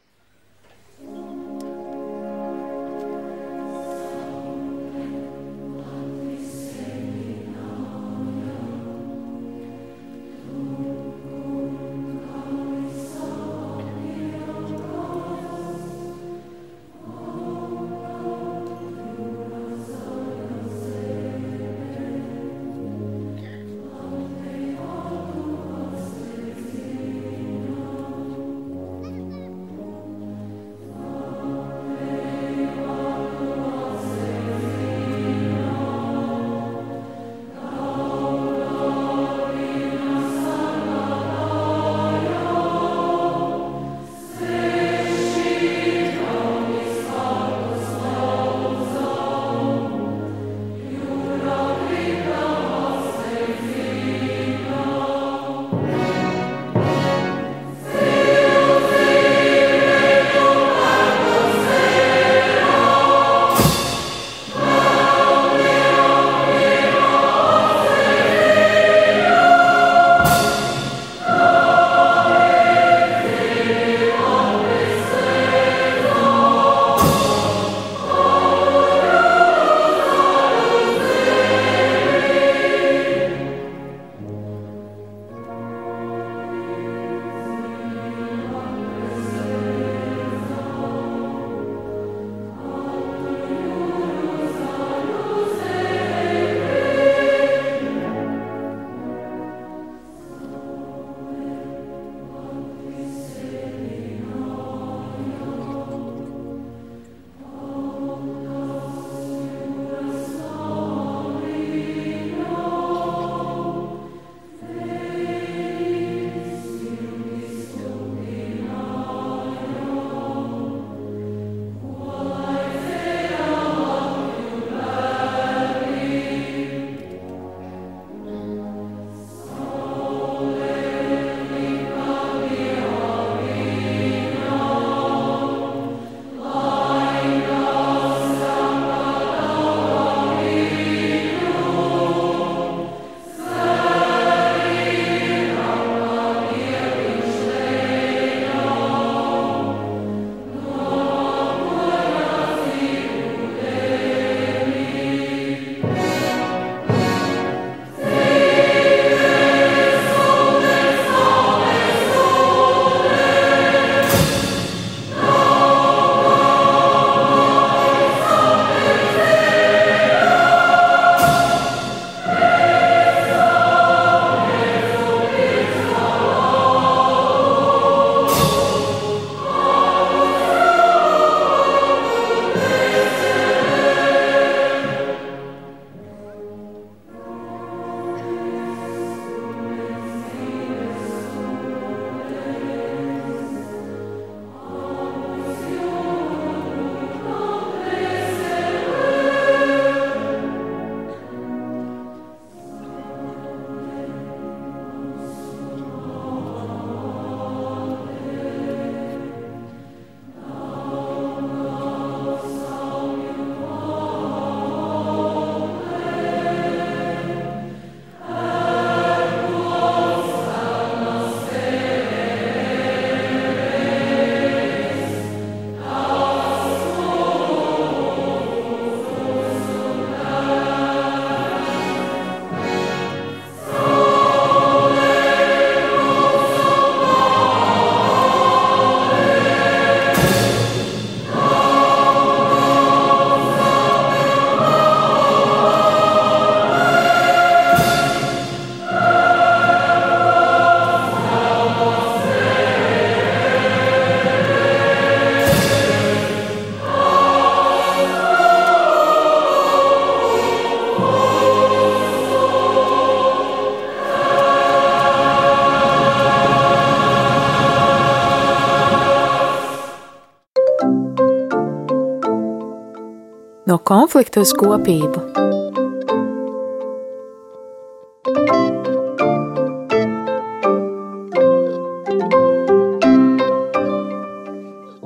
Konfliktu uz kopību.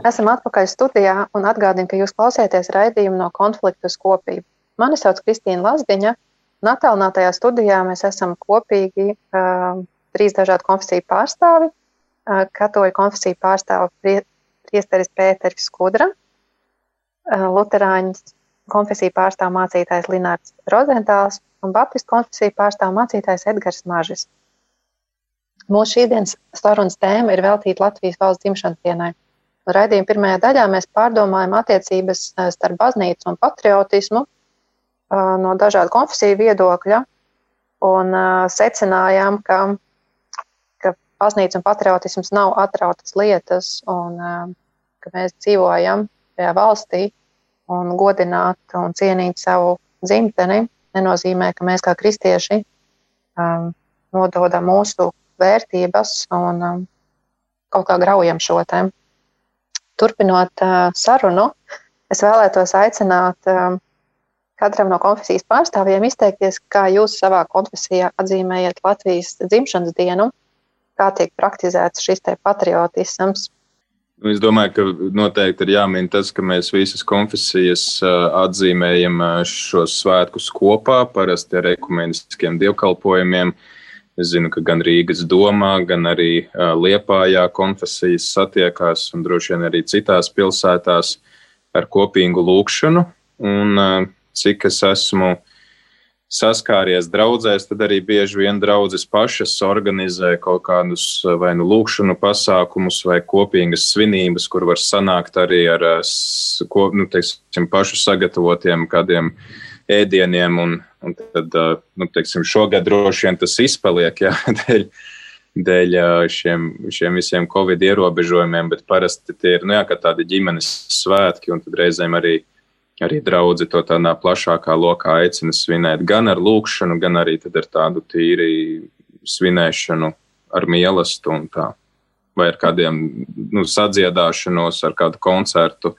Esam atpakaļ studijā un atgādinu, ka jūs klausieties raidījumu no konfliktu uz kopību. Mani sauc Kristīna Lazdiņa, un attālinātajā studijā mēs esam kopīgi uh, trīs dažādu konfesiju pārstāvi. Uh, katoļu konfesiju pārstāv prie, priesteris Pēteris Skudra, uh, luterāņu konfesiju pārstāv mācītājs Linārds Rozentāls un baptistu konfesiju pārstāv mācītājs Edgars Mažis. Mūsu šīsdienas sarunas tēma ir veltīta Latvijas valsts dzimšanas dienai. Raidījuma pirmajā daļā mēs pārdomājam attiecības eh, starp baznīcu un patriotismu eh, no dažādu konfesiju viedokļa un eh, secinājām, ka, ka baznīca un patriotisms nav atrautas lietas un ka mēs dzīvojam šajā valstī un godināt un cienīt savu dzimteni nenozīmē, ka mēs kā kristieši um, nododam mūsu vērtības un um, kaut kā graujam šo tēmu. Turpinot uh, sarunu, es vēlētos aicināt uh, katram no konfesijas pārstāvjiem izteikties, kā jūs savā konfesijā atzīmējat Latvijas dzimšanas dienu, kā tiek praktizēts šis patriotisms. Nu, es domāju, ka noteikti ir jāmin tas, ka mēs visas konfesijas atzīmējam šos svētkus kopā, parasti ar ekumeniskiem dievkalpojumiem. Uh, Es zinu, ka gan Rīgas domā, gan arī Liepājā konfesijas satiekās un droši vien arī citās pilsētās ar kopīgu lūkšanu. Un cik es esmu saskāries draudzēs, tad arī bieži vien draudzes pašas organizē kaut kādus vai nu lūkšanu pasākumus vai kopīgas svinības, kur var sanākt arī ar ko, nu, teiksim, pašu sagatavotiem kādiem ēdieniem un, Un tad, nu, teiksim, šogad droši vien tas izpaliek jā, dēļ, dēļ šiem, šiem visiem covid ierobežojumiem, bet parasti tie ir nu, jā, tādi ģimenes svētki, un tad reizēm arī, arī draugi to tādā plašākā lokā aicina svinēt gan ar lūkšanu, gan arī ar tādu tīri svinēšanu ar mīlestību un tā. Vai ar kādiem nu, sadziedāšanos, ar kādu koncertu.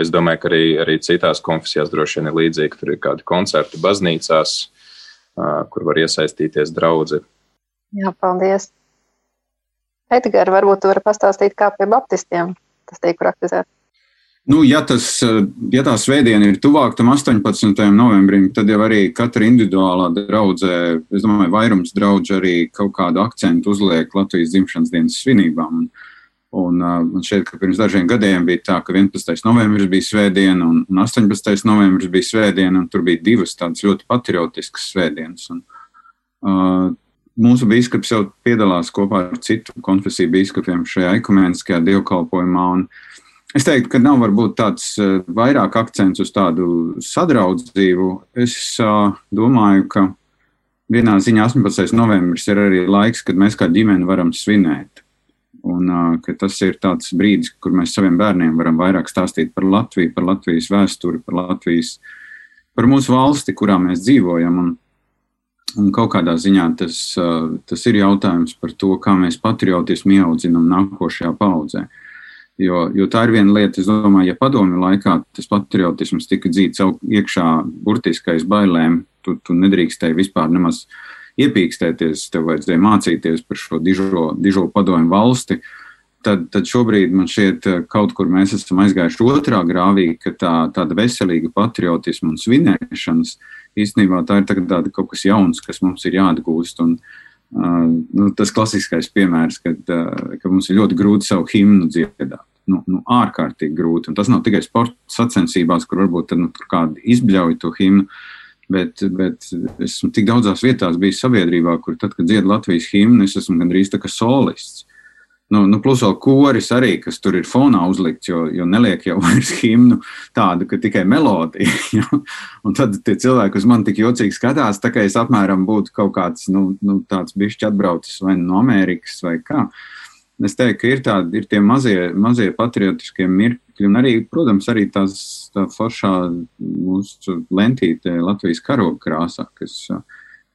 Es domāju, ka arī, arī citās konfesijās droši vien ir līdzīgi. Tur ir kādi koncerti baznīcās, kur var iesaistīties draugi. Jā, paldies. Edgars, varbūt tu vari pastāstīt, kā pie baptistiem tas tiek praktizēts. Nu, ja, tas, ja tā svētdiena ir tuvāk tam 18. novembrim, tad jau arī katra individuālā draudzē, es domāju, vairums draugu arī kaut kādu akcentu uzliek Latvijas dzimšanas dienas svinībām. Un, Un uh, man šķiet, ka pirms dažiem gadiem bija tā, ka 11. novembris bija svētdiena un, un 18. novembris bija svētdiena, un tur bija divas tādas ļoti patriotiskas svētdienas. Un, uh, mūsu biskups jau piedalās kopā ar citu konfesiju biskupiem šajā ekumeniskajā dievkalpojumā. Es teiktu, ka nav varbūt tāds uh, vairāk akcents uz tādu sadraudzību. Es uh, domāju, ka vienā ziņā 18. novembris ir arī laiks, kad mēs kā ģimene varam svinēt. Un ka tas ir tāds brīdis, kur mēs saviem bērniem varam vairāk stāstīt par Latviju, par Latvijas vēsturi, par Latvijas, par mūsu valsti, kurā mēs dzīvojam. Un, un kaut kādā ziņā tas, tas ir jautājums par to, kā mēs patriotismu ieaudzinām nākošajā paudzē. Jo, jo tā ir viena lieta, es domāju, ja padomju laikā tas patriotisms tika dzīts iekšā burtiskais bailēm, tu, tu nedrīkstēji vispār nemaz iepīkstēties, tev vajadzēja mācīties par šo dižo, dižo padomu valsti. Tad, tad šobrīd man šķiet, kaut kur mēs esam aizgājuši otrā grāvī, ka tā, tāda veselīga patriotisma un svinēšanas īstenībā tā ir tāda kaut kas jauns, kas mums ir jāatgūst. Un, uh, nu, tas klasiskais piemērs, kad, uh, ka mums ir ļoti grūti savu himnu dziedāt. Nu, nu, ārkārtīgi grūti. Un tas nav tikai sporta sacensībās, kur varbūt tad, nu, kādi izbļauj to himnu, uh, Bet, bet esmu tik daudzās vietās bijis sabiedrībā, kur tad, kad dziedā Latvijas himnu, es esmu gandrīz tā kā solists. Nu, nu, plus vēl koris arī, kas tur ir fonā uzlikts, jo, jo neliek jau vairs himnu tādu, ka tikai melodija. Ja? Un tad tie cilvēki uz mani tik jocīgi skatās, tā kā es apmēram būtu kaut kāds nu, nu, tāds bišķi atbraucis vai no Amerikas vai kā. Es teiktu, ka ir tādi ir tie mazie, mazie patriotiskie mirkļi, un arī, protams, arī tās tā foršā mūsu lentīte Latvijas karoga krāsā, kas,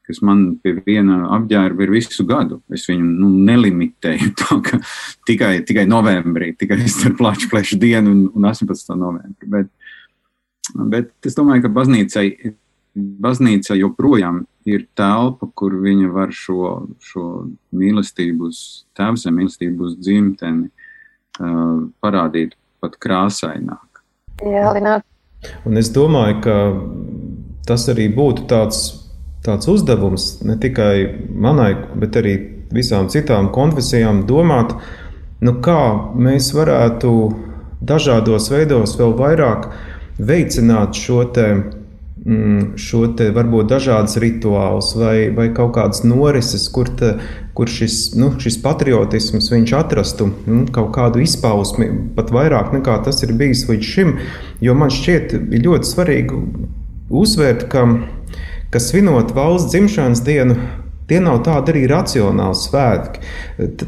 kas man pie viena apģērba ir visu gadu. Es viņu nu, nelimitēju tā, ka tikai, tikai novembrī, tikai starp plaču plešu dienu un, un 18. novembrī. Bet, Bet es domāju, ka baznīcai, baznīca joprojām ir telpa, kur viņa var šo, šo mīlestību uz tēvzem, mīlestību uz dzimteni uh, parādīt pat krāsaināk. Jā, Lināt. Un es domāju, ka tas arī būtu tāds, tāds uzdevums ne tikai manai, bet arī visām citām konfesijām domāt, nu kā mēs varētu dažādos veidos vēl vairāk veicināt šo te, šo te varbūt dažādas rituālus vai, vai kaut kādas norises, kur, te, kur šis, nu, šis patriotisms viņš atrastu nu, kaut kādu izpausmi, pat vairāk nekā tas ir bijis līdz šim. Jo man šķiet, ļoti svarīgi uzsvērt, ka, ka svinot valsts dzimšanas dienu, Tie nav tādi arī racionāli svētki.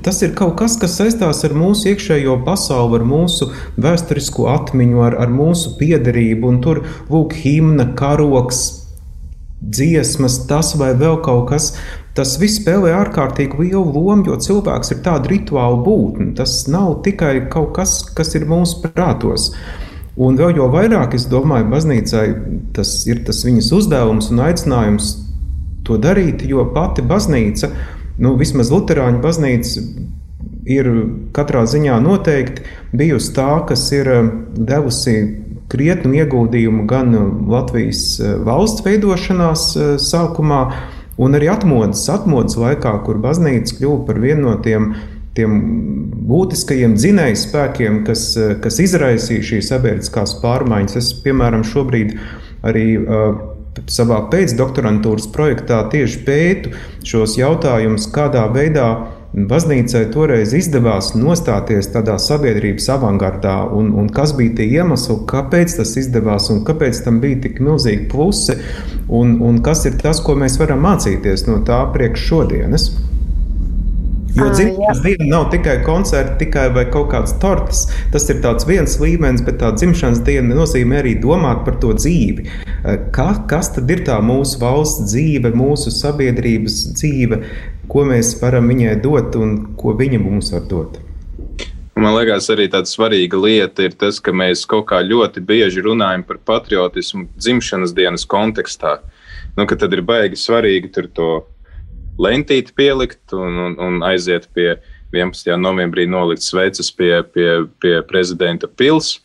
Tas ir kaut kas, kas saistās ar mūsu iekšējo pasauli, ar mūsu vēsturisko atmiņu, ar, ar mūsu piederību. Tur lūk, himna, karoks, dziesmas, tas vai vēl kaut kas. Tas viss spēlē ārkārtīgi lielu lomu, jo cilvēks ir tāds rituāla būtne. Tas nav tikai kaut kas, kas ir mūsu prātos. Un vēl jau vairāk, es domāju, baznīcai tas ir tas viņas uzdevums un aicinājums to darīt, jo pati baznīca, nu, vismaz Lutāņu baznīca, ir katrā ziņā noteikti bijusi tā, kas ir um, devusi krietnu ieguldījumu gan Latvijas uh, valsts veidošanās uh, sākumā, un arī atmodas, atmodas laikā, kur baznīca kļuva par vienu no tiem, tiem būtiskajiem dzinēju spēkiem, kas, kas izraisīja šīs sabiedriskās pārmaiņas. Es, piemēram, šobrīd arī uh, savā pēcdoktorantūras projektā tieši pētu šos jautājumus, kādā veidā baznīcai toreiz izdevās nostāties tādā sabiedrības avangardā, un, un kas bija tie iemesli, kāpēc tas izdevās, un kāpēc tam bija tik milzīgi plusi, un, un kas ir tas, ko mēs varam mācīties no tā priekš šodienas. Jo dzimšanas diena nav tikai koncerts, tikai vai kaut kāds torts. Tas ir viens līmenis, bet tā dzimšanas diena nozīmē arī domāt par to dzīvi. Ka, kas tad ir tā mūsu valsts dzīve, mūsu sabiedrības dzīve, ko mēs varam viņai dot un ko viņa mums var dot? Man liekas, arī tāda svarīga lieta ir tas, ka mēs kaut kā ļoti bieži runājam par patriotismu dzimšanas dienas kontekstā. Nu, tad ir baigi svarīgi tur to lentīti pielikt un, un, un aiziet pie 11. novembrī nolikt sveces pie, pie, pie prezidenta pils,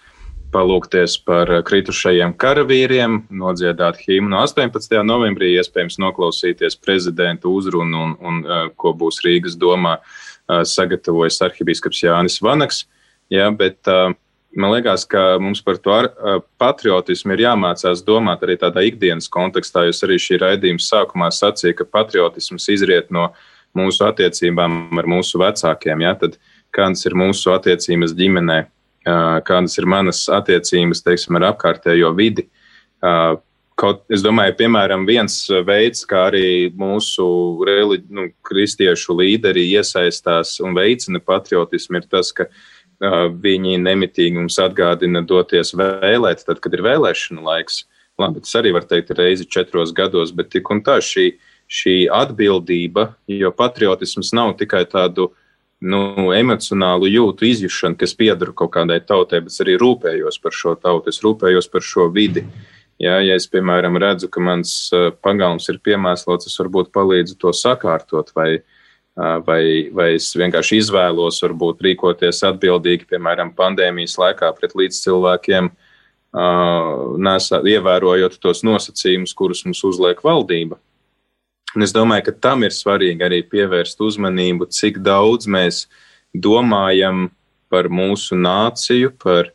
palūkties par kritušajiem karavīriem, nodziedāt himnu 18. novembrī, iespējams noklausīties prezidenta uzrunu un, un, un ko būs Rīgas domā sagatavojis arhibīskaps Jānis Vanaks. Ja, bet uh, man liekas, ka mums par to ar, patriotismu ir jāmācās domāt arī tādā ikdienas kontekstā. Jūs arī šī raidījuma sākumā sacījāt, ka patriotisms izriet no mūsu attiecībām ar mūsu vecākiem. Ja? Tad kādas ir mūsu attiecības ģimenē, kādas ir manas attiecības teiksim, ar apkārtējo vidi. Kaut, es domāju, piemēram, viens veids, kā arī mūsu religi, nu, kristiešu līderi iesaistās un veicina patriotismu, ir tas, ka viņi nemitīgi mums atgādina doties vēlēt, tad, kad ir vēlēšana laiks. Labi, tas arī var teikt reizi četros gados, bet tik un tā šī, šī atbildība, jo patriotisms nav tikai tādu nu, emocionālu jūtu izjušanu, kas pieder kaut kādai tautai, bet arī rūpējos par šo tautu, es rūpējos par šo vidi. Ja, ja es, piemēram, redzu, ka mans pagalms ir piemēslots, es varbūt palīdzu to sakārtot vai uh, vai, vai es vienkārši izvēlos, varbūt rīkoties atbildīgi, piemēram, pandēmijas laikā pret līdzcilvēkiem, nesā, ievērojot tos nosacījumus, kurus mums uzliek valdība. Un es domāju, ka tam ir svarīgi arī pievērst uzmanību, cik daudz mēs domājam par mūsu nāciju, par,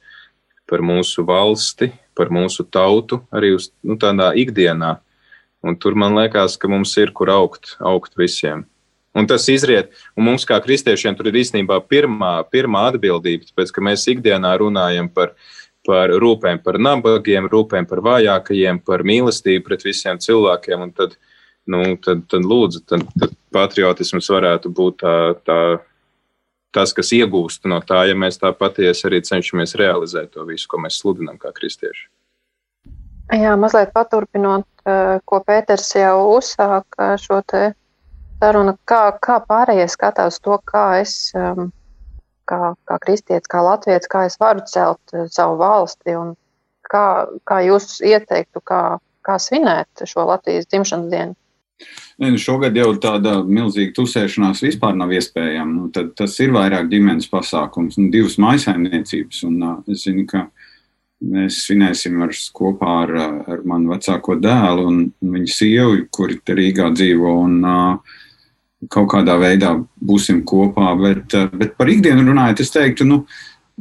par mūsu valsti, par mūsu tautu, arī uz nu, tādā ikdienā. Un tur man liekas, ka mums ir kur augt, augt visiem. Un tas izriet, un mums kā kristiešiem tur ir īstenībā pirmā, pirmā atbildība, tāpēc ka mēs ikdienā runājam par, par rūpēm par nabagiem, rūpēm par vājākajiem, par mīlestību pret visiem cilvēkiem. Un tad, nu, tad, tad lūdzu, tad, tad patriotisms varētu būt tā, tā, tas, kas iegūst no tā, ja mēs tā patiesi arī cenšamies realizēt to visu, ko mēs sludinām kā kristieši. Jā, mazliet paturpinot, eh, ko Pēters jau uzsāka šo te saruna, kā, kā pārējie skatās to, kā es, um, kā, kā kristietis, kā latviečs, kā es varu celt uh, savu valsti un kā, kā jūs ieteiktu, kā, kā svinēt šo Latvijas dzimšanas dienu? Ne, nu šogad jau tāda milzīga tusēšanās vispār nav iespējama. Nu, tad, tas ir vairāk ģimenes pasākums, nu, divas maisaimniecības. Un, uh, es zinu, ka mēs svinēsim ar, kopā ar, ar manu vecāko dēlu un viņa sievu, kuri te Rīgā dzīvo. Un, uh, kaut kādā veidā būsim kopā. Bet, bet par ikdienu runājot, es teiktu, nu,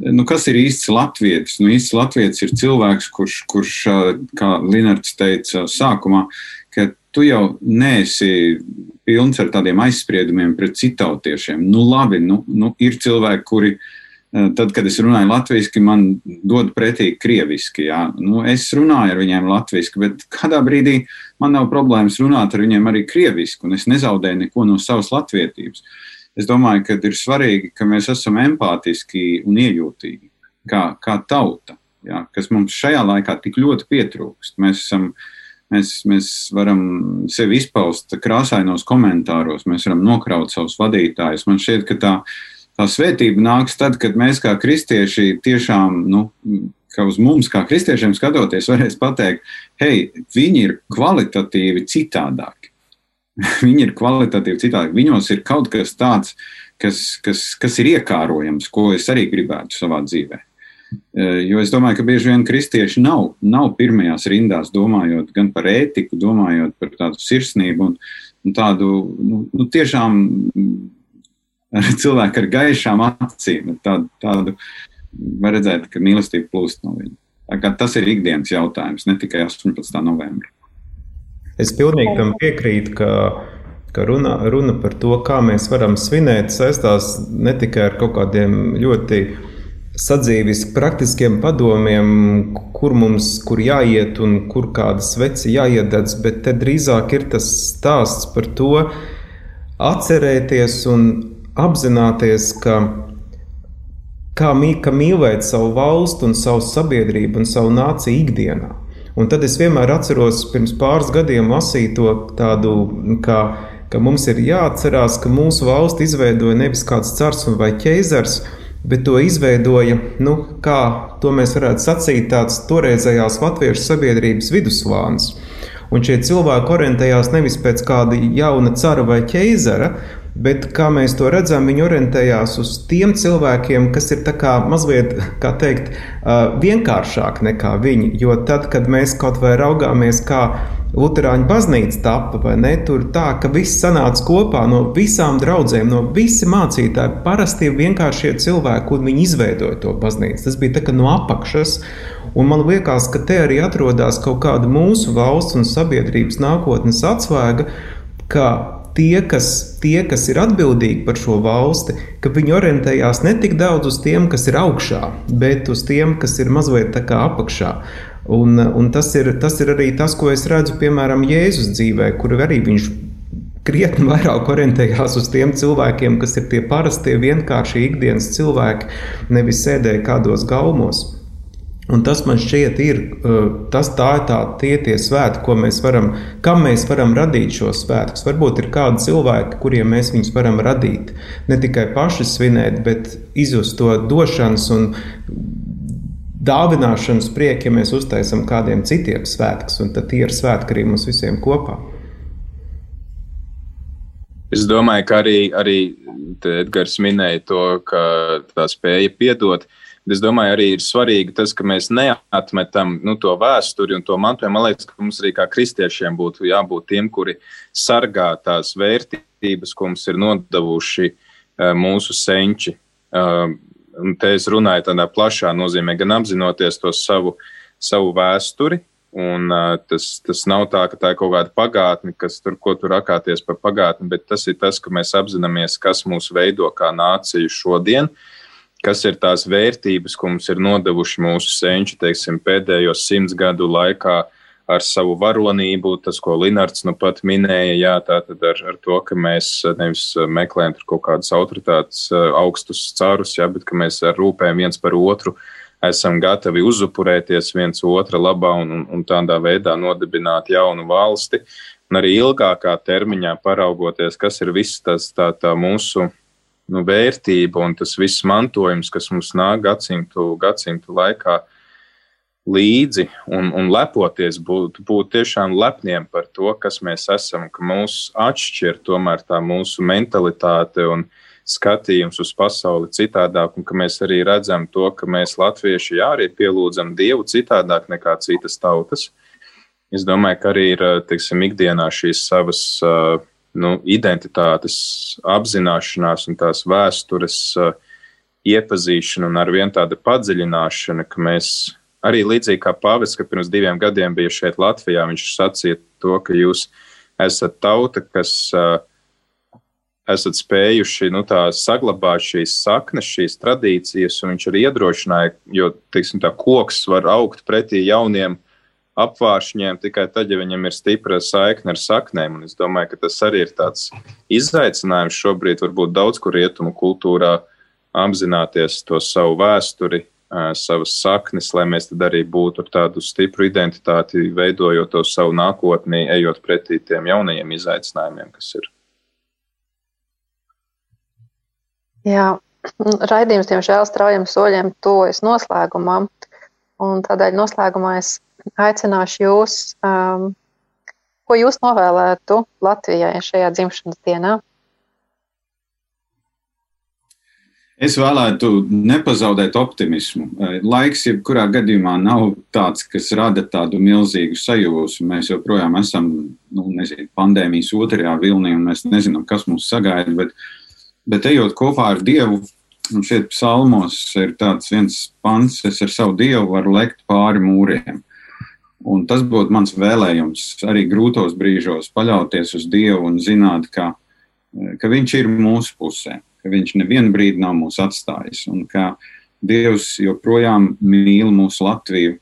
nu, kas ir īsts latvietis? Nu, īsts latvietis ir cilvēks, kurš, kurš kā Linards teica sākumā, ka tu jau neesi pilns ar tādiem aizspriedumiem pret citautiešiem. Nu, labi, nu, nu, ir cilvēki, kuri Eh, tad, kad es runāju latviešu, man dod pretī krieviski. Jā. Nu, es runāju ar viņiem latviešu, bet kādā brīdī man nav problēmas runāt ar viņiem arī krieviski, un es nezaudēju neko no savas latviedzības. Es domāju, ka ir svarīgi, ka mēs esam empātiski un iejūtīgi, kā, kā tauta, jā, kas mums šajā laikā tik ļoti pietrūkst. Mēs esam Mēs, mēs varam sevi izpaust krāsainos komentāros, mēs varam nokraut savus vadītājus. Man šķiet, ka tā svētība nāks tad, kad mēs kā kristieši tiešām, nu, ka uz mums kā kristiešiem skatoties, varēs pateikt, hei, viņi ir kvalitatīvi citādāki. viņi ir kvalitatīvi citādāki. Viņos ir kaut kas tāds, kas, kas, kas ir iekārojams, ko es arī gribētu savā dzīvē. E, jo es domāju, ka bieži vien kristieši nav, nav pirmajās rindās, domājot gan par ētiku, domājot par tādu sirsnību un, un tādu nu, nu, tiešām cilvēku ar gaišām acīm. Tādu, tādu var redzēt, ka mīlestība plūst no viņa. Tas ir ikdienas jautājums, ne tikai 18. novembrī. Es pilnīgi tam piekrītu, ka, ka runa, runa par to, kā mēs varam svinēt, saistās ne tikai ar kaut kādiem ļoti sadzīves praktiskiem padomiem, kur mums kur jāiet un kur kāda sveci jāiededz, bet te drīzāk ir tas stāsts par to, atcerēties un apzināties, ka kā mī, ka mīlēt savu valstu un savu sabiedrību un savu nāciju ikdienā. Un tad es vienmēr atceros, pirms pāris gadiem lasīto tādu, ka, ka mums ir jāatcerās, ka mūsu valsti izveidoja nevis kāds cars vai ķeizars, bet to izveidoja, nu, kā to mēs varētu sacīt, tāds toreizējās latviešu sabiedrības vidusvāns. Un šie cilvēki orientējās nevis pēc kāda jauna cara vai ķeizara, Bet, kā mēs to redzam, viņi orientējās uz tiem cilvēkiem, kas ir mazliet, kā teikt, vienkāršāk nekā viņi. Jo tad, kad mēs kaut vai raugāmies, kā Lutāņu baznīca tapa, vai ne? Tur tā, ka viss sanāca kopā no visām draudzēm, no visi mācītāji, parasti vienkāršie cilvēki, un viņi izveidoja to baznīcu. Tas bija tā kā no apakšas. Un man liekas, ka te arī atrodas kaut kāda mūsu valsts un sabiedrības nākotnes atslēga, ka tie kas, tie, kas ir atbildīgi par šo valsti, ka viņi orientējās ne tik daudz uz tiem, kas ir augšā, bet uz tiem, kas ir mazliet tā kā apakšā. Un, un tas, ir, tas ir arī tas, ko es redzu, piemēram, Jēzus dzīvē, kur arī viņš krietni vairāk orientējās uz tiem cilvēkiem, kas ir tie parastie, vienkāršie ikdienas cilvēki, nevis sēdēja kādos galmos. Un tas man šķiet, ir tas, tā tā, tie tie svētki, ko mēs varam, kam mēs varam radīt šos svētkus. Varbūt ir kādi cilvēki, kuriem mēs viņus varam radīt. Ne tikai paši svinēt, bet izjust to došanas un dāvināšanas prieku, ja mēs uztaisām kādiem citiem svētkus. Un tad tie ir svētki arī mums visiem kopā. Es domāju, ka arī, arī Edgars minēja to, ka tā spēja piedot. Uh, Es domāju, arī ir svarīgi tas, ka mēs neatmetam nu, to vēsturi un to mantojumu. Man liekas, ka mums arī kā kristiešiem būtu jābūt tiem, kuri sargā tās vērtības, ko mums ir nodevuši uh, mūsu senči. Uh, un te es runāju tādā plašā nozīmē, gan apzinoties to savu, savu vēsturi. Un, uh, tas, tas nav tā, ka tā ir kaut kāda pagātne, kas tur, ko tur rakāties par pagātni, bet tas ir tas, ka mēs apzināmies, kas mūs veido kā nāciju šodien. Uh, kas ir tās vērtības, ko mums ir nodevuši mūsu senči, teiksim, pēdējos simts gadu laikā ar savu varonību, tas, ko Linards nu pat minēja, jā, tātad ar, ar to, ka mēs nevis meklējam tur kaut kādas autoritātes augstus carus, jā, bet ka mēs rūpēm viens par otru esam gatavi uzupurēties viens otra labā un, un tādā veidā nodibināt jaunu valsti. Un arī ilgākā termiņā paraugoties, kas ir viss tas tā, tā mūsu nu, vērtība un tas viss mantojums, kas mums nāk gadsimtu, gadsimtu laikā līdzi un, un lepoties, būt, būt tiešām lepniem par to, kas mēs esam, ka mūs atšķir tomēr tā mūsu mentalitāte un skatījums uz pasauli citādāk, un ka mēs arī redzam to, ka mēs latvieši jā, arī pielūdzam Dievu citādāk nekā citas tautas. Es domāju, ka arī ir teiksim, ikdienā šīs savas nu, identitātes apzināšanās un tās vēstures iepazīšana un ar vien tāda padziļināšana, ka mēs arī līdzīgi kā Pāvils, ka pirms diviem gadiem bija šeit Latvijā, viņš sacīja to, ka jūs esat tauta, kas uh, esat spējuši nu, saglabāt šīs saknes, šīs tradīcijas, un viņš arī iedrošināja, jo teiksim, tā koks var augt pretī jauniem apvāršņiem tikai tad, ja viņam ir stipra saikne ar saknēm. Un es domāju, ka tas arī ir tāds izaicinājums šobrīd, varbūt daudz kur rietumu kultūrā apzināties to savu vēsturi, savas saknes, lai mēs tad arī būtu ar tādu stipru identitāti, veidojot to savu nākotni, ejot pretī tiem jaunajiem izaicinājumiem, kas ir. Jā, raidījums, diemžēl, straujiem soļiem tuvojas noslēgumam. Un tādēļ noslēgumā es aicināšu jūs, um, ko jūs novēlētu Latvijai šajā dzimšanas dienā? Es vēlētu nepazaudēt optimismu. Laiks, jebkurā gadījumā, nav tāds, kas rada tādu milzīgu sajūsmu. Mēs joprojām esam nu, nezinu, pandēmijas otrajā vilnī, un mēs nezinām, kas mūs sagaida. Bet, bet ejot kopā ar Dievu, un šeit psalmos ir tāds viens pants, es ar savu Dievu varu lekt pāri mūriem. Un tas būtu mans vēlējums arī grūtos brīžos paļauties uz Dievu un zināt, ka, ka Viņš ir mūsu pusē ka viņš nevienu brīdi nav mūs atstājis un ka Dievs joprojām mīl mūsu Latviju,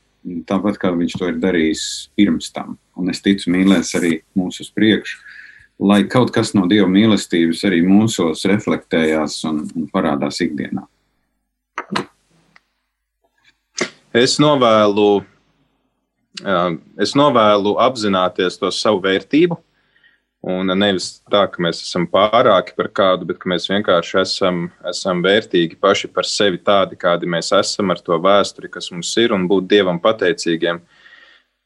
tāpat kā viņš to ir darījis pirms tam. Un es ticu, mīlēs arī mūsu uz priekšu, lai kaut kas no Dieva mīlestības arī mūsos reflektējās un, un parādās ikdienā. Es novēlu, es novēlu apzināties to savu vērtību, Un nevis tā, ka mēs esam pārāki par kādu, bet mēs vienkārši esam, esam vērtīgi paši par sevi, tādi, kādi mēs esam, ar to vēsturi, kas mums ir, un būt Dievam pateicīgiem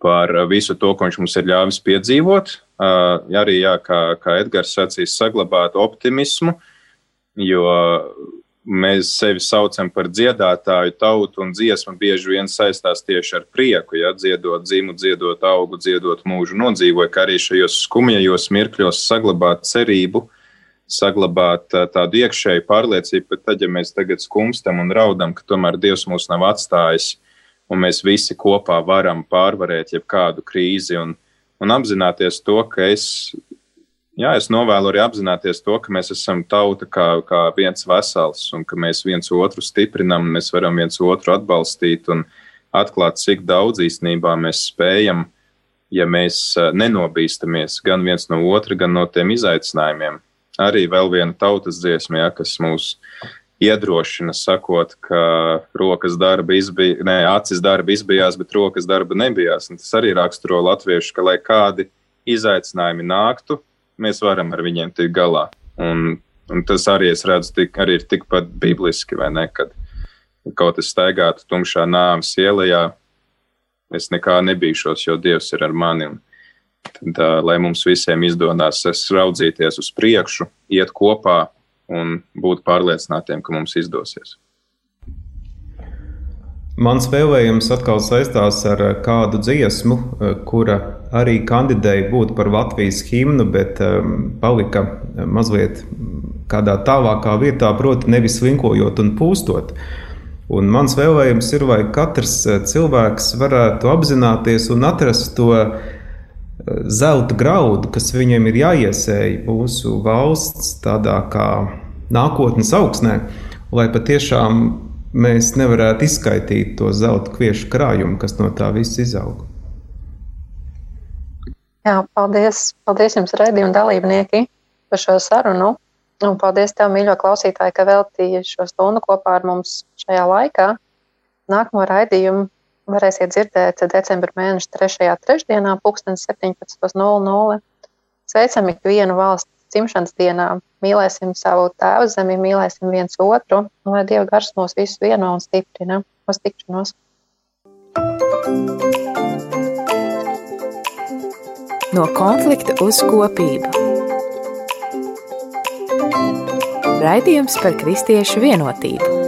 par visu to, ko Viņš mums ir ļāvis piedzīvot. Arī, jā, kā, kā Edgars sacīs, saglabāt optimismu, jo mēs sevi saucam par dziedātāju tautu, un dziesma bieži vien saistās tieši ar prieku. Ja dziedot dzimu, dziedot augu, dziedot mūžu, nodzīvoja, kā arī šajos skumjajos mirkļos saglabāt cerību, saglabāt tādu iekšēju pārliecību, ka tad, ja mēs tagad skumstam un raudam, ka tomēr Dievs mūs nav atstājis, un mēs visi kopā varam pārvarēt jebkādu krīzi un, un apzināties to, ka es Jā, es novēlu arī apzināties to, ka mēs esam tauta kā, kā viens vesels un ka mēs viens otru stiprinam, mēs varam viens otru atbalstīt un atklāt, cik daudz īstenībā mēs spējam, ja mēs nenobīstamies gan viens no otra, gan no tiem izaicinājumiem. Arī vēl viena tautas dziesma, ja, kas mūs iedrošina, sakot, ka rokas darba izbija, ne, acis darba izbijās, bet rokas darba nebijās. Un tas arī raksturo latviešu, ka lai kādi izaicinājumi nāktu, mēs varam ar viņiem tikt galā. Un, un tas arī redzu, tik, arī ir tikpat bibliski, vai ne? Kad kaut kas staigātu tumšā nāves ielā, es nekā nebīšos, jo Dievs ir ar mani. Un, tad, uh, lai mums visiem izdodas raudzīties uz priekšu, iet kopā un būt pārliecinātiem, ka mums izdosies. Mans vēlējums atkal saistās ar kādu dziesmu, kura arī kandidēja būt par Latvijas himnu, bet um, palika mazliet kādā tālākā vietā, proti, nevis slinkojot un pūstot. Un mans vēlējums ir, lai katrs cilvēks varētu apzināties un atrast to zelta graudu, kas viņam ir jāiesēj mūsu valsts tādā kā nākotnes augsnē, lai patiešām mēs nevarētu izskaidrot to zelta kviešu krājumu, kas no tā viss izauga. Jā, paldies, paldies jums, raidījuma dalībnieki, par šo sarunu. Un paldies tev, mīļo klausītāji, ka veltīji šo stundu kopā ar mums šajā laikā. Nākamo raidījumu varēsiet dzirdēt decembra mēneša 3. trešdienā, 17.00. Sveicam ikvienu valsts dzimšanas dienā. Mīlēsim savu tēvu zemi, mīlēsim viens otru, un lai Dieva gars mūs visus vieno un stiprina uz tikšanos. No konflikta uz kopību. Raidījums par kristiešu vienotību.